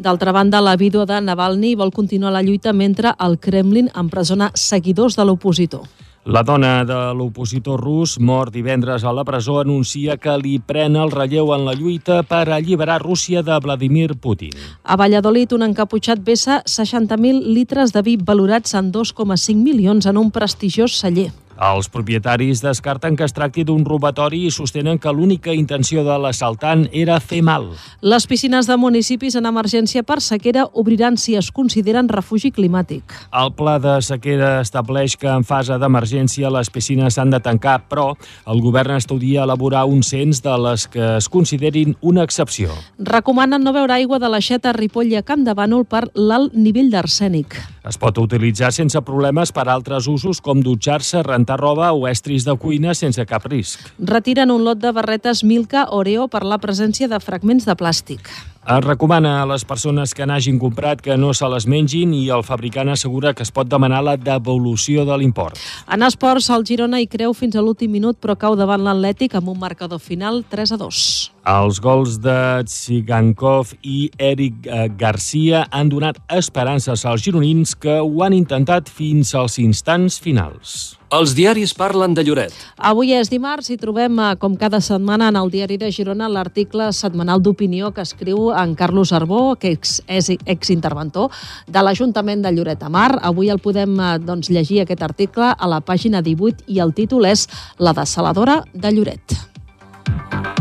D'altra banda, la vídua de Navalny vol continuar la lluita mentre el Kremlin empresona seguidors de l'opositor. La dona de l'opositor rus, mort divendres a la presó, anuncia que li pren el relleu en la lluita per alliberar Rússia de Vladimir Putin. A Valladolid, un encaputxat vessa 60.000 litres de vi valorats en 2,5 milions en un prestigiós celler. Els propietaris descarten que es tracti d'un robatori i sostenen que l'única intenció de l'assaltant era fer mal. Les piscines de municipis en emergència per sequera obriran si es consideren refugi climàtic. El pla de sequera estableix que en fase d'emergència les piscines s'han de tancar, però el govern estudia elaborar un cens de les que es considerin una excepció. Recomanen no beure aigua de l'aixeta Ripoll i a Camp de Bànol per l'alt nivell d'arsènic. Es pot utilitzar sense problemes per altres usos com dutxar-se, rentar roba o estris de cuina sense cap risc. Retiren un lot de barretes Milka Oreo per la presència de fragments de plàstic. Es recomana a les persones que n'hagin comprat que no se les mengin i el fabricant assegura que es pot demanar la devolució de l'import. En esports, el Girona hi creu fins a l'últim minut però cau davant l'Atlètic amb un marcador final 3 a 2. Els gols de Tsigankov i Eric eh, Garcia han donat esperances als gironins que ho han intentat fins als instants finals. Els diaris parlen de Lloret. Avui és dimarts i trobem, eh, com cada setmana, en el diari de Girona l'article setmanal d'opinió que escriu en Carlos Arbó, que és exinterventor de l'Ajuntament de Lloret de Mar. Avui el podem eh, doncs, llegir aquest article a la pàgina 18 i el títol és La desaladora de Lloret.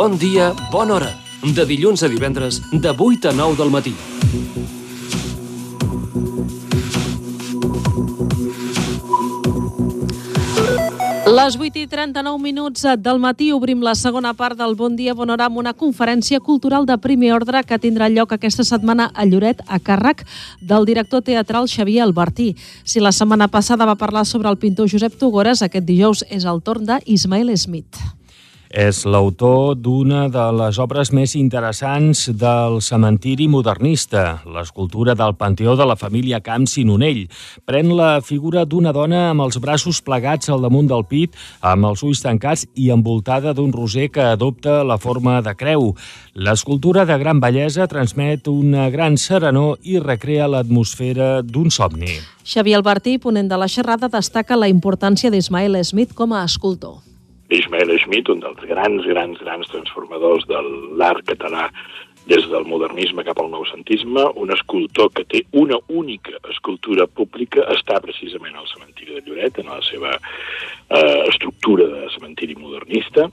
Bon dia, bona hora. De dilluns a divendres, de 8 a 9 del matí. Les 8 i 39 minuts del matí obrim la segona part del Bon Dia Bon Hora amb una conferència cultural de primer ordre que tindrà lloc aquesta setmana a Lloret a càrrec del director teatral Xavier Albertí. Si la setmana passada va parlar sobre el pintor Josep Tugores, aquest dijous és el torn d'Ismael Smith. És l'autor d'una de les obres més interessants del cementiri modernista, l'escultura del Panteó de la família Camps i Nonell. Pren la figura d'una dona amb els braços plegats al damunt del pit, amb els ulls tancats i envoltada d'un roser que adopta la forma de creu. L'escultura de gran bellesa transmet una gran serenor i recrea l'atmosfera d'un somni. Xavier Albertí, ponent de la xerrada, destaca la importància d'Ismael Smith com a escultor. Ismael Schmidt, un dels grans, grans, grans transformadors de l'art català des del modernisme cap al noucentisme, un escultor que té una única escultura pública, està precisament al cementiri de Lloret, en la seva eh, estructura de cementiri modernista,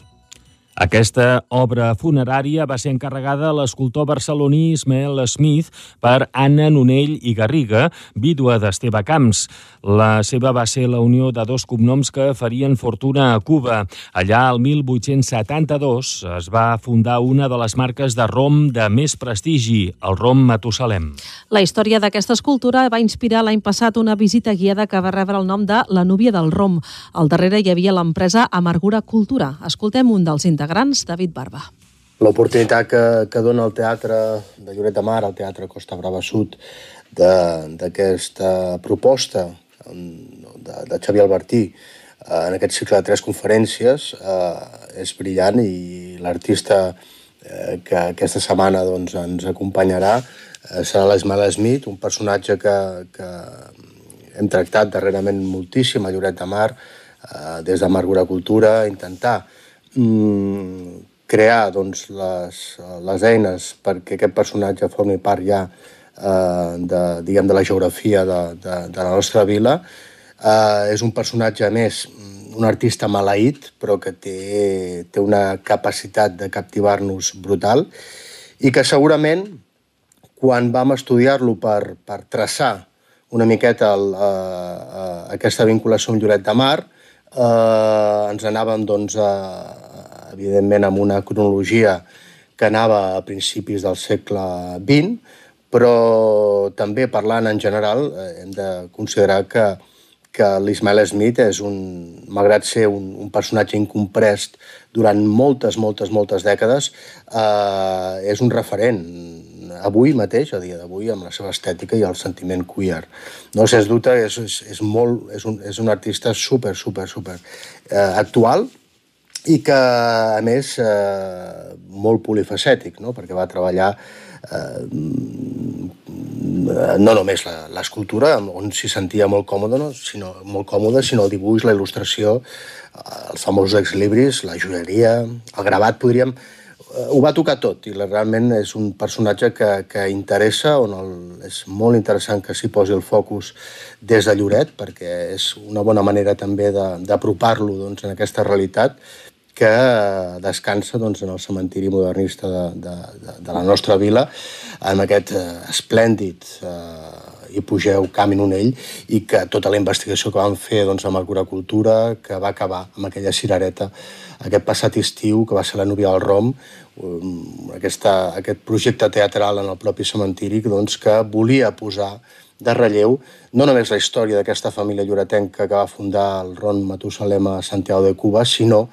aquesta obra funerària va ser encarregada a l'escultor barceloní Ismael Smith per Anna Nonell i Garriga, vídua d'Esteve Camps. La seva va ser la unió de dos cognoms que farien fortuna a Cuba. Allà, el 1872, es va fundar una de les marques de rom de més prestigi, el rom Matusalem. La història d'aquesta escultura va inspirar l'any passat una visita guiada que va rebre el nom de La núvia del rom. Al darrere hi havia l'empresa Amargura Cultura. Escoltem un dels integrants integrants, David Barba. L'oportunitat que, que dona el teatre de Lloret de Mar, el teatre Costa Brava Sud, d'aquesta proposta de, de Xavier Albertí eh, en aquest cicle de tres conferències eh, és brillant i l'artista eh, que aquesta setmana doncs, ens acompanyarà eh, serà l'Ismael Smith, un personatge que, que hem tractat darrerament moltíssim a Lloret de Mar, eh, des de Margura Cultura, intentar mm, crear doncs, les, les eines perquè aquest personatge formi part ja eh, de, diguem, de la geografia de, de, de la nostra vila. Eh, és un personatge, més, un artista maleït, però que té, té una capacitat de captivar-nos brutal i que segurament quan vam estudiar-lo per, per traçar una miqueta el, eh, eh, aquesta vinculació amb Lloret de Mar, eh, ens anàvem, doncs, a, evidentment, amb una cronologia que anava a principis del segle XX, però també parlant en general eh, hem de considerar que, que l'Ismael Smith és un, malgrat ser un, un personatge incomprès durant moltes, moltes, moltes dècades, eh, és un referent avui mateix, a dia d'avui, amb la seva estètica i el sentiment queer. No, sens dubte, és, és, és, molt, és, un, és un artista super, super, super eh, actual, i que, a més, eh, molt polifacètic, no? perquè va treballar eh, no només l'escultura, on s'hi sentia molt còmode, no? sinó, molt còmode, sinó el dibuix, la il·lustració, els famosos exlibris, la joieria, el gravat, podríem... Eh, ho va tocar tot i realment és un personatge que, que interessa, on el, és molt interessant que s'hi posi el focus des de Lloret, perquè és una bona manera també d'apropar-lo doncs, en aquesta realitat que descansa doncs, en el cementiri modernista de, de, de, de la nostra vila, amb aquest eh, esplèndid eh, hipogeu Camp Nonell i que tota la investigació que vam fer doncs, amb Algura Cultura, que va acabar amb aquella cirereta aquest passat estiu, que va ser la núvia del Rom, um, aquesta, aquest projecte teatral en el propi cementiri doncs, que volia posar de relleu no només la història d'aquesta família lloretenca que va fundar el Ron Matusalem a Santiago de Cuba, sinó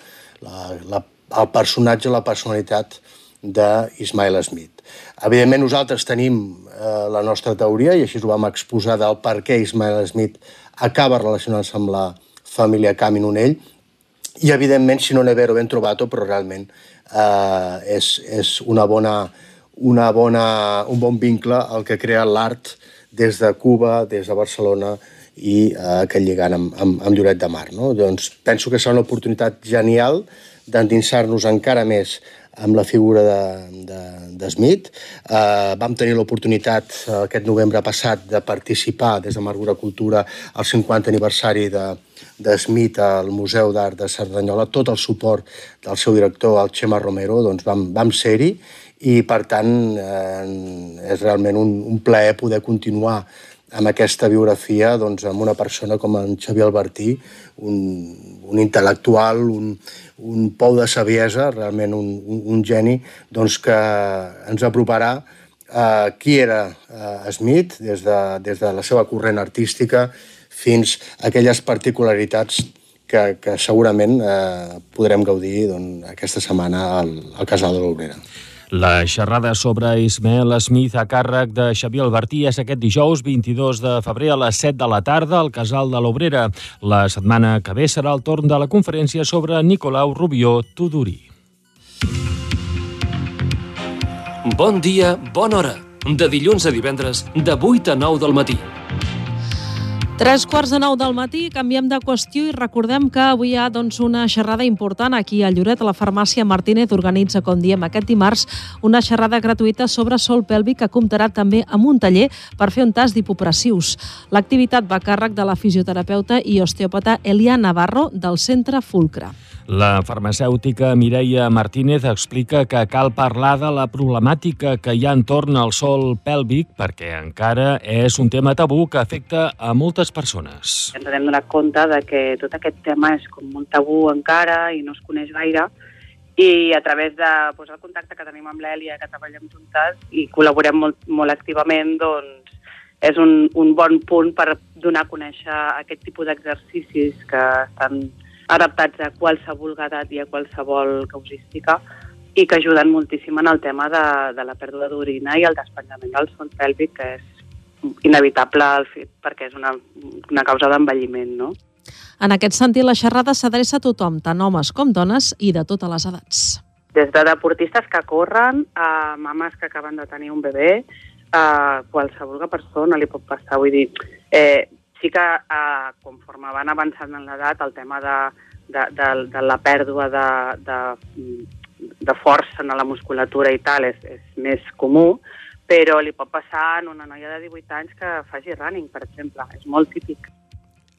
la, la, el personatge, la personalitat d'Ismael Smith. Evidentment, nosaltres tenim eh, la nostra teoria i així ho vam exposar del per què Ismael Smith acaba relacionant-se amb la família Cami Nonell i, evidentment, si no n'he vero ben trobat però realment eh, és, és una bona, una bona, un bon vincle el que crea l'art des de Cuba, des de Barcelona i eh, aquest lligant amb, amb, amb Lloret de Mar. No? Doncs penso que serà una oportunitat genial d'endinsar-nos encara més amb la figura de, de, de Smith. Eh, vam tenir l'oportunitat eh, aquest novembre passat de participar des de Margura Cultura al 50 aniversari de, de Smith al Museu d'Art de Cerdanyola, tot el suport del seu director, el Xema Romero, doncs vam, vam ser-hi i per tant eh, és realment un, un plaer poder continuar amb aquesta biografia doncs, amb una persona com en Xavier Albertí, un, un intel·lectual, un, un pou de saviesa, realment un, un, un geni, doncs, que ens aproparà a qui era Smith des de, des de la seva corrent artística fins a aquelles particularitats que, que segurament eh, podrem gaudir doncs, aquesta setmana al, al Casal de l'Obrera. La xerrada sobre Ismael Smith a càrrec de Xavier Albertí és aquest dijous 22 de febrer a les 7 de la tarda al Casal de l'Obrera. La setmana que ve serà el torn de la conferència sobre Nicolau Rubió Tudurí. Bon dia, bona hora. De dilluns a divendres, de 8 a 9 del matí. Tres quarts de nou del matí, canviem de qüestió i recordem que avui hi ha doncs, una xerrada important aquí a Lloret, a la farmàcia Martínez organitza, com diem, aquest dimarts, una xerrada gratuïta sobre sol pèlvic que comptarà també amb un taller per fer un tast d'hipopressius. L'activitat va a càrrec de la fisioterapeuta i osteòpata Elia Navarro del Centre Fulcre. La farmacèutica Mireia Martínez explica que cal parlar de la problemàtica que hi ha entorn al sol pèlvic perquè encara és un tema tabú que afecta a moltes persones. Ens hem donat compte de que tot aquest tema és com molt tabú encara i no es coneix gaire i a través de doncs, el contacte que tenim amb l'Èlia, que treballem juntes i col·laborem molt, molt activament, doncs és un, un bon punt per donar a conèixer aquest tipus d'exercicis que estan adaptats a qualsevol edat i a qualsevol causística i que ajuden moltíssim en el tema de, de la pèrdua d'orina i el despenjament del son pèlvic, que és inevitable el fet, perquè és una, una causa d'envelliment, no? En aquest sentit, la xerrada s'adreça a tothom, tant homes com dones i de totes les edats. Des de deportistes que corren, a mames que acaben de tenir un bebè, a qualsevol persona li pot passar. Vull dir, eh, sí que eh, conforme van avançant en l'edat, el tema de, de, de, de la pèrdua de, de, de força en la musculatura i tal és, és més comú, però li pot passar en una noia de 18 anys que faci running, per exemple. És molt típic.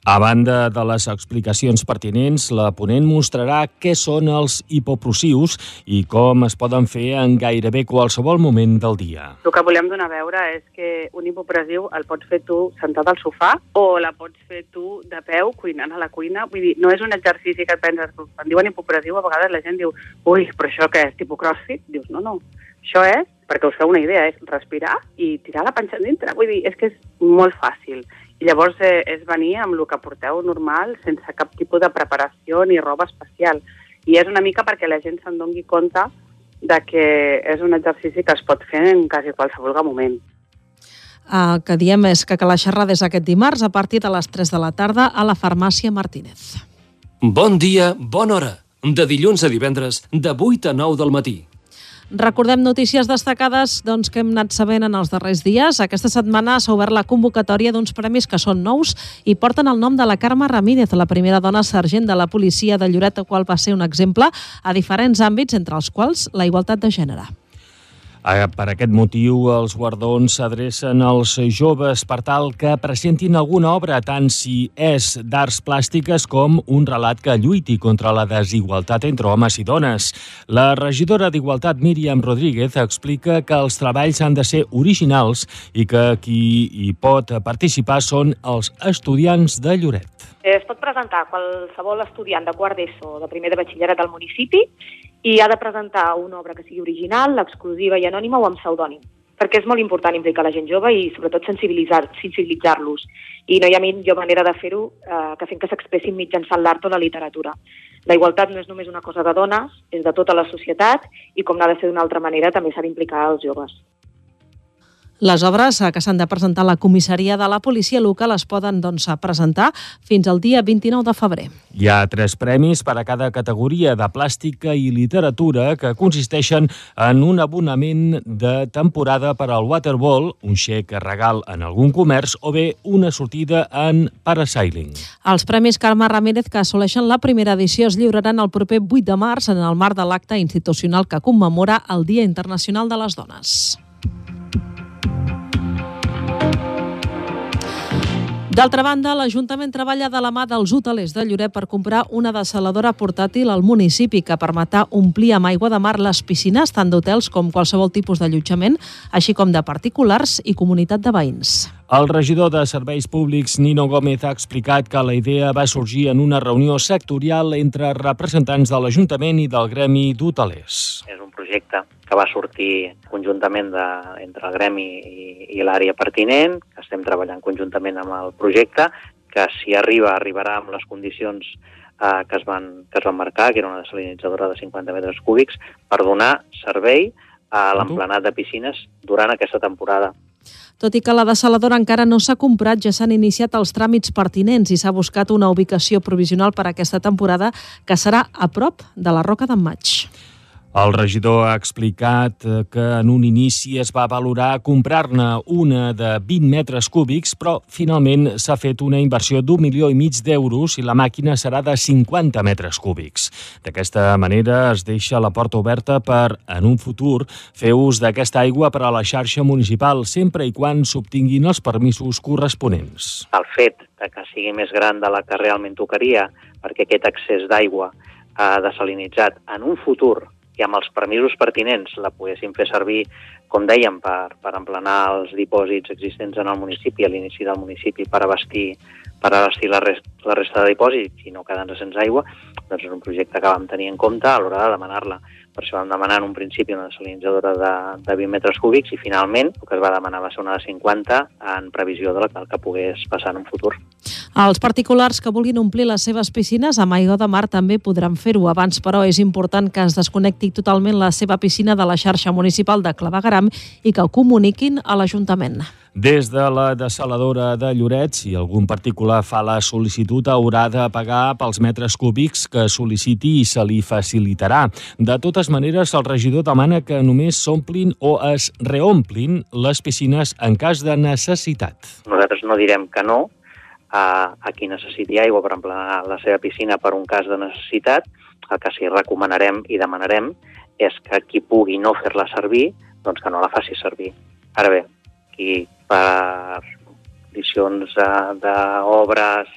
A banda de les explicacions pertinents, la ponent mostrarà què són els hipoprosius i com es poden fer en gairebé qualsevol moment del dia. El que volem donar a veure és que un hipopressiu el pots fer tu sentat al sofà o la pots fer tu de peu cuinant a la cuina. Vull dir, no és un exercici que et penses, quan diuen hipopressiu a vegades la gent diu ui, però això què és, tipus crossfit? Dius, no, no, això és, perquè us feu una idea, és respirar i tirar la panxa dintre. Vull dir, és que és molt fàcil. I llavors eh, és venir amb el que porteu normal, sense cap tipus de preparació ni roba especial. I és una mica perquè la gent se'n doni compte de que és un exercici que es pot fer en quasi qualsevol moment. El que diem és que, que la xerrada és aquest dimarts a partir de les 3 de la tarda a la farmàcia Martínez. Bon dia, bona hora. De dilluns a divendres, de 8 a 9 del matí. Recordem notícies destacades doncs, que hem anat sabent en els darrers dies. Aquesta setmana s'ha obert la convocatòria d'uns premis que són nous i porten el nom de la Carme Ramírez, la primera dona sergent de la policia de Lloret, el qual va ser un exemple a diferents àmbits, entre els quals la igualtat de gènere. Per aquest motiu, els guardons s'adrecen als joves per tal que presentin alguna obra, tant si és d'arts plàstiques com un relat que lluiti contra la desigualtat entre homes i dones. La regidora d'Igualtat, Míriam Rodríguez, explica que els treballs han de ser originals i que qui hi pot participar són els estudiants de Lloret. Es pot presentar qualsevol estudiant de quart d'ESO de primer de batxillerat del municipi i ha de presentar una obra que sigui original, exclusiva i anònima o amb pseudònim perquè és molt important implicar la gent jove i sobretot sensibilitzar-los. Sensibilitzar I no hi ha millor manera de fer-ho eh, que fent que s'expressin mitjançant l'art o la literatura. La igualtat no és només una cosa de dones, és de tota la societat i com n'ha de ser d'una altra manera també s'ha d'implicar els joves. Les obres que s'han de presentar a la comissaria de la policia local es poden doncs, presentar fins al dia 29 de febrer. Hi ha tres premis per a cada categoria de plàstica i literatura que consisteixen en un abonament de temporada per al waterball, un xec regal en algun comerç o bé una sortida en parasailing. Els Premis Carme Ramírez que assoleixen la primera edició es lliuraran el proper 8 de març en el marc de l'acte institucional que commemora el Dia Internacional de les Dones. D'altra banda, l'Ajuntament treballa de la mà dels hotelers de Lloret per comprar una desaladora portàtil al municipi que permetrà omplir amb aigua de mar les piscines tant d'hotels com qualsevol tipus d'allotjament, així com de particulars i comunitat de veïns. El regidor de Serveis Públics, Nino Gómez, ha explicat que la idea va sorgir en una reunió sectorial entre representants de l'Ajuntament i del Gremi d'Hotelers. És projecte que va sortir conjuntament de, entre el gremi i, i l'àrea pertinent, que estem treballant conjuntament amb el projecte, que si arriba, arribarà amb les condicions eh, que, es van, que es van marcar, que era una desalinitzadora de 50 metres cúbics, per donar servei a l'emplenat de piscines durant aquesta temporada. Tot i que la desaladora encara no s'ha comprat, ja s'han iniciat els tràmits pertinents i s'ha buscat una ubicació provisional per a aquesta temporada que serà a prop de la Roca d'en Maig. El regidor ha explicat eh, que en un inici es va valorar comprar-ne una de 20 metres cúbics, però finalment s'ha fet una inversió d'un milió i mig d'euros i la màquina serà de 50 metres cúbics. D'aquesta manera es deixa la porta oberta per, en un futur, fer ús d'aquesta aigua per a la xarxa municipal, sempre i quan s'obtinguin els permisos corresponents. El fet que sigui més gran de la que realment tocaria, perquè aquest accés d'aigua eh, desalinitzat en un futur i amb els permisos pertinents la poguéssim fer servir, com dèiem, per, per emplenar els dipòsits existents en el municipi, a l'inici del municipi, per abastir, per abastir la, rest, la resta de dipòsits i no quedar-nos sense aigua, doncs és un projecte que vam tenir en compte a l'hora de demanar-la. Per això vam demanar en un principi una desalinitzadora de, de 20 metres cúbics i finalment el que es va demanar va ser una de 50 en previsió del que, que pogués passar en un futur. Els particulars que vulguin omplir les seves piscines amb aigua de mar també podran fer-ho. Abans, però, és important que es desconnecti totalment la seva piscina de la xarxa municipal de Clavegaram i que ho comuniquin a l'Ajuntament. Des de la desaladora de Lloret, si algun particular fa la sol·licitud, haurà de pagar pels metres cúbics que sol·liciti i se li facilitarà. De totes maneres, el regidor demana que només s'omplin o es reomplin les piscines en cas de necessitat. Nosaltres no direm que no a, a qui necessiti aigua per emplenar la seva piscina per un cas de necessitat. El que sí recomanarem i demanarem és que qui pugui no fer-la servir, doncs que no la faci servir. Ara bé, qui per condicions d'obres,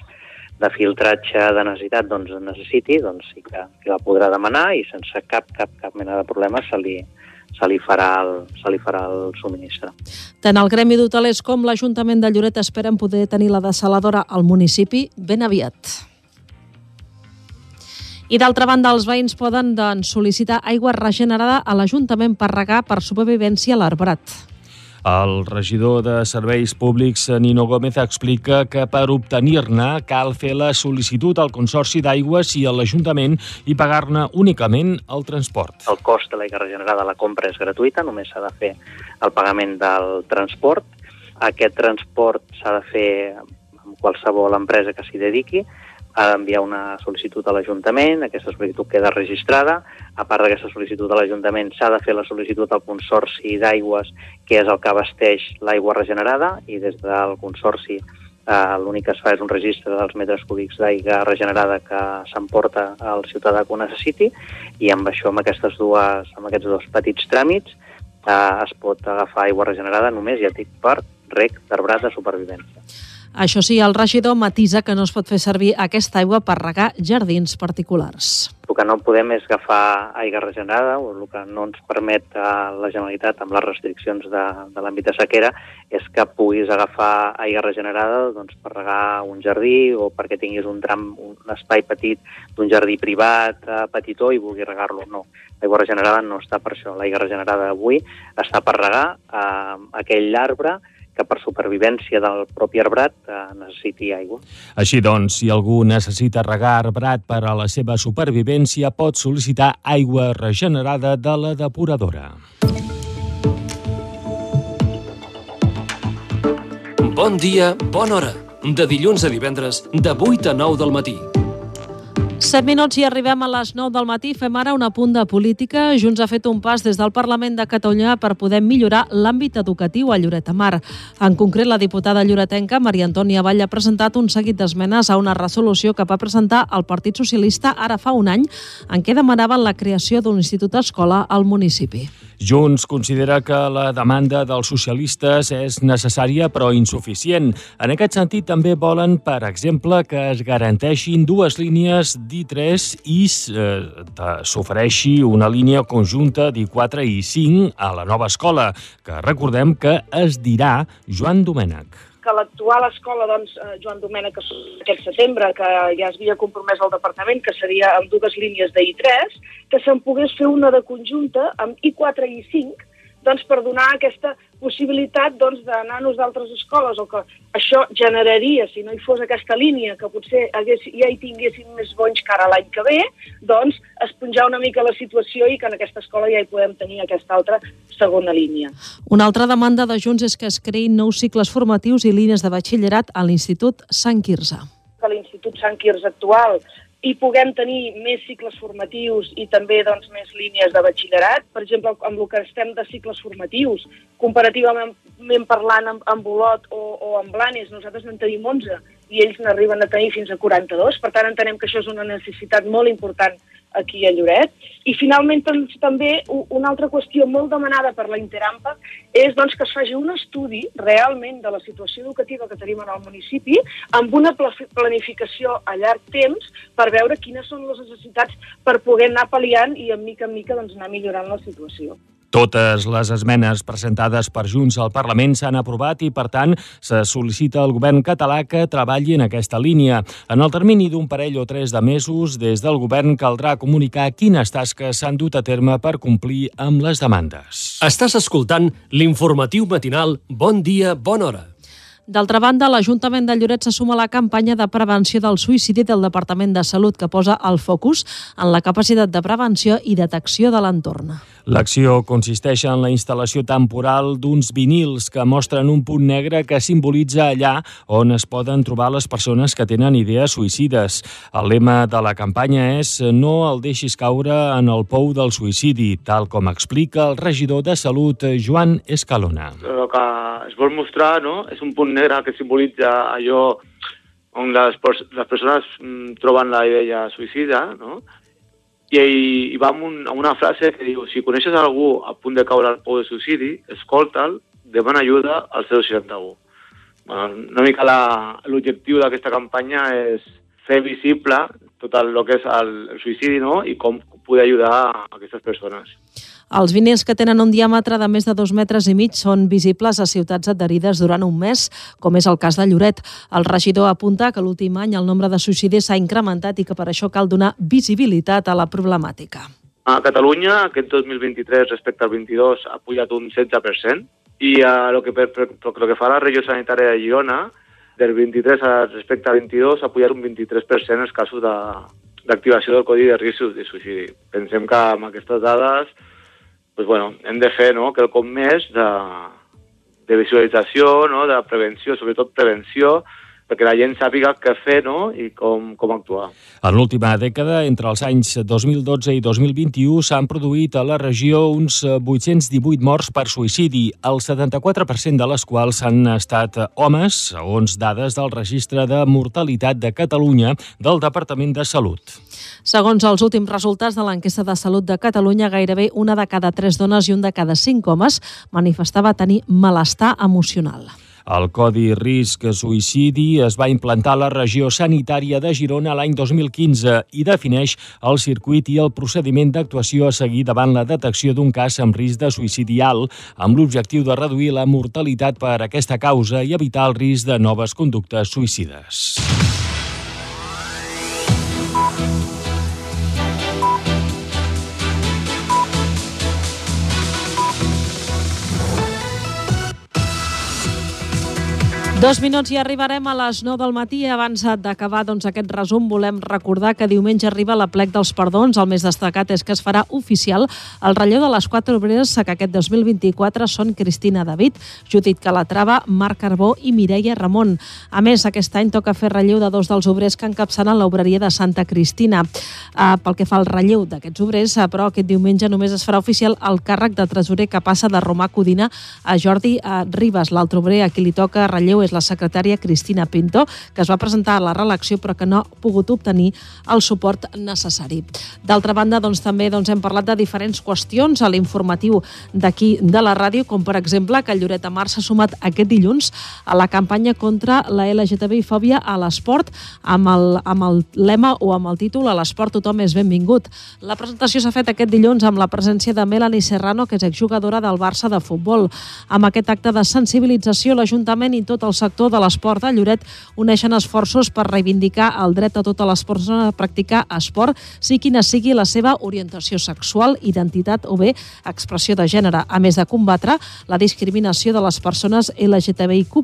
de filtratge de necessitat, doncs necessiti, doncs sí que, que la podrà demanar i sense cap, cap, cap mena de problema se li, se li farà el, se li farà el subministre. Tant el Gremi d'Hotelers com l'Ajuntament de Lloret esperen poder tenir la desaladora al municipi ben aviat. I d'altra banda, els veïns poden doncs, sol·licitar aigua regenerada a l'Ajuntament per regar per supervivència a l'arbrat. El regidor de Serveis Públics, Nino Gómez, explica que per obtenir-ne cal fer la sol·licitud al Consorci d'Aigües i a l'Ajuntament i pagar-ne únicament el transport. El cost de l'aigua regenerada, la compra és gratuïta, només s'ha de fer el pagament del transport. Aquest transport s'ha de fer amb qualsevol empresa que s'hi dediqui, ha d'enviar una sol·licitud a l'Ajuntament, aquesta sol·licitud queda registrada, a part d'aquesta sol·licitud a l'Ajuntament s'ha de fer la sol·licitud al Consorci d'Aigües, que és el que abasteix l'aigua regenerada, i des del Consorci eh, l'únic que es fa és un registre dels metres cúbics d'aigua regenerada que s'emporta al ciutadà que ho necessiti, i amb això, amb, aquestes dues, amb aquests dos petits tràmits, eh, es pot agafar aigua regenerada només, ja dic, per rec d'arbrat de supervivència. Això sí, el regidor matisa que no es pot fer servir aquesta aigua per regar jardins particulars. El que no podem és agafar aigua regenerada, o el que no ens permet a la Generalitat amb les restriccions de, de l'àmbit de sequera és que puguis agafar aigua regenerada doncs, per regar un jardí o perquè tinguis un tram, un espai petit d'un jardí privat eh, petitó i vulguis regar-lo. No, l'aigua regenerada no està per això. L'aigua regenerada avui està per regar eh, aquell arbre que per supervivència del propi arbrat eh, necessiti aigua. Així doncs, si algú necessita regar arbrat per a la seva supervivència, pot sol·licitar aigua regenerada de la depuradora. Bon dia, bona hora. De dilluns a divendres, de 8 a 9 del matí. 7 minuts i arribem a les 9 del matí. Fem ara un apunt de política. Junts ha fet un pas des del Parlament de Catalunya per poder millorar l'àmbit educatiu a Lloret de Mar. En concret, la diputada lloretenca Maria Antònia Vall ha presentat un seguit d'esmenes a una resolució que va presentar el Partit Socialista ara fa un any, en què demanaven la creació d'un institut escola al municipi. Junts considera que la demanda dels socialistes és necessària però insuficient. En aquest sentit, també volen, per exemple, que es garanteixin dues línies d'I3 i eh, s'ofereixi una línia conjunta d'I4 i 5 a la nova escola, que recordem que es dirà Joan Domènech que l'actual escola, doncs, eh, Joan Domènech, aquest setembre, que ja es havia compromès al departament, que seria amb dues línies de I3, que se'n pogués fer una de conjunta amb I4 i I5, doncs, per donar aquesta possibilitat doncs, d'anar-nos d'altres escoles o que això generaria, si no hi fos aquesta línia, que potser hagués, ja hi tinguéssim més bons cara l'any que ve, doncs esponjar una mica la situació i que en aquesta escola ja hi podem tenir aquesta altra segona línia. Una altra demanda de Junts és que es creïn nous cicles formatius i línies de batxillerat a l'Institut Sant Quirze. Que l'Institut Sant Quirze actual i puguem tenir més cicles formatius i també doncs, més línies de batxillerat. Per exemple, amb el que estem de cicles formatius, comparativament parlant amb, amb Olot o, o amb Blanes, nosaltres en tenim 11 i ells n'arriben a tenir fins a 42. Per tant, entenem que això és una necessitat molt important aquí a Lloret. I finalment doncs, també una altra qüestió molt demanada per la Interampa és doncs, que es faci un estudi realment de la situació educativa que tenim en el municipi amb una planificació a llarg temps per veure quines són les necessitats per poder anar pal·liant i en mica en mica doncs, anar millorant la situació. Totes les esmenes presentades per Junts al Parlament s'han aprovat i, per tant, se sol·licita al govern català que treballi en aquesta línia. En el termini d'un parell o tres de mesos, des del govern caldrà comunicar quines tasques s'han dut a terme per complir amb les demandes. Estàs escoltant l'informatiu matinal Bon dia, bona hora. D'altra banda, l'Ajuntament de Lloret se suma a la campanya de prevenció del suïcidi del Departament de Salut que posa el focus en la capacitat de prevenció i detecció de l'entorn. L'acció consisteix en la instal·lació temporal d'uns vinils que mostren un punt negre que simbolitza allà on es poden trobar les persones que tenen idees suïcides. El lema de la campanya és no el deixis caure en el pou del suïcidi, tal com explica el regidor de Salut, Joan Escalona. El que es vol mostrar no? és un punt negre que simbolitza allò on les, les persones mm, troben la idea suïcida, no? I, i va amb, un, amb una frase que diu si coneixes algú a punt de caure al pou de suïcidi, escolta'l, demana ajuda al 061. Bueno, una mica l'objectiu d'aquesta campanya és fer visible tot el, el que és el, el suïcidi no? i com poder ajudar a aquestes persones. Els vinils que tenen un diàmetre de més de dos metres i mig són visibles a ciutats adherides durant un mes, com és el cas de Lloret. El regidor apunta que l'últim any el nombre de suïcidis s'ha incrementat i que per això cal donar visibilitat a la problemàtica. A Catalunya, aquest 2023 respecte al 22 ha pujat un 16%, i a lo que, per, per, per, lo que fa la regió sanitària de Girona, del 23 respecte al 22 ha pujat un 23% els casos d'activació de, del codi de risc de suïcidi. Pensem que amb aquestes dades pues bueno, hem de fer no, quelcom més de, de visualització, no, de prevenció, sobretot prevenció, perquè la gent sàpiga què fer no? i com, com actuar. En l'última dècada, entre els anys 2012 i 2021, s'han produït a la regió uns 818 morts per suïcidi, el 74% de les quals han estat homes, segons dades del Registre de Mortalitat de Catalunya del Departament de Salut. Segons els últims resultats de l'enquesta de salut de Catalunya, gairebé una de cada tres dones i un de cada cinc homes manifestava tenir malestar emocional. El Codi Risc Suïcidi es va implantar a la regió sanitària de Girona l'any 2015 i defineix el circuit i el procediment d'actuació a seguir davant la detecció d'un cas amb risc de suïcidi alt, amb l'objectiu de reduir la mortalitat per aquesta causa i evitar el risc de noves conductes suïcides. Dos minuts i arribarem a les 9 del matí. Abans d'acabar doncs, aquest resum, volem recordar que diumenge arriba la plec dels perdons. El més destacat és que es farà oficial el relleu de les quatre obreres que aquest 2024 són Cristina David, Judit Calatrava, Marc Carbó i Mireia Ramon. A més, aquest any toca fer relleu de dos dels obrers que encapçalen l'obreria de Santa Cristina. Uh, pel que fa al relleu d'aquests obrers, uh, però aquest diumenge només es farà oficial el càrrec de tresorer que passa de Romà Codina a Jordi uh, Ribas. L'altre obrer a qui li toca relleu és és la secretària Cristina Pinto, que es va presentar a la reelecció però que no ha pogut obtenir el suport necessari. D'altra banda, doncs, també doncs, hem parlat de diferents qüestions a l'informatiu d'aquí de la ràdio, com per exemple que Lloret de Mar s'ha sumat aquest dilluns a la campanya contra la LGTBI-fòbia a l'esport amb el, amb el lema o amb el títol A l'esport tothom és benvingut. La presentació s'ha fet aquest dilluns amb la presència de Melanie Serrano, que és exjugadora del Barça de futbol. Amb aquest acte de sensibilització, l'Ajuntament i tot el sector de l'esport de Lloret uneixen esforços per reivindicar el dret a totes les persones a practicar esport, sigui quina sigui la seva orientació sexual, identitat o bé expressió de gènere, a més de combatre la discriminació de les persones LGTBIQ+,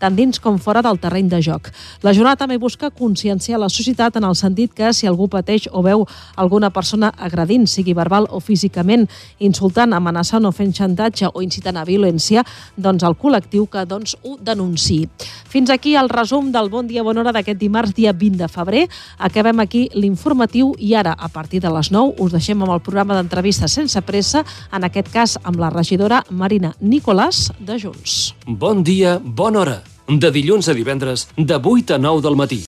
tant dins com fora del terreny de joc. La jornada també busca conscienciar la societat en el sentit que si algú pateix o veu alguna persona agredint, sigui verbal o físicament, insultant, amenaçant o fent xantatge o incitant a violència, doncs el col·lectiu que doncs ho denunciï. Fins aquí el resum del Bon Dia Bona Hora d'aquest dimarts, dia 20 de febrer. Acabem aquí l'informatiu i ara, a partir de les 9, us deixem amb el programa d'entrevistes sense pressa, en aquest cas amb la regidora Marina Nicolàs de Junts. Bon dia, bona hora. De dilluns a divendres, de 8 a 9 del matí.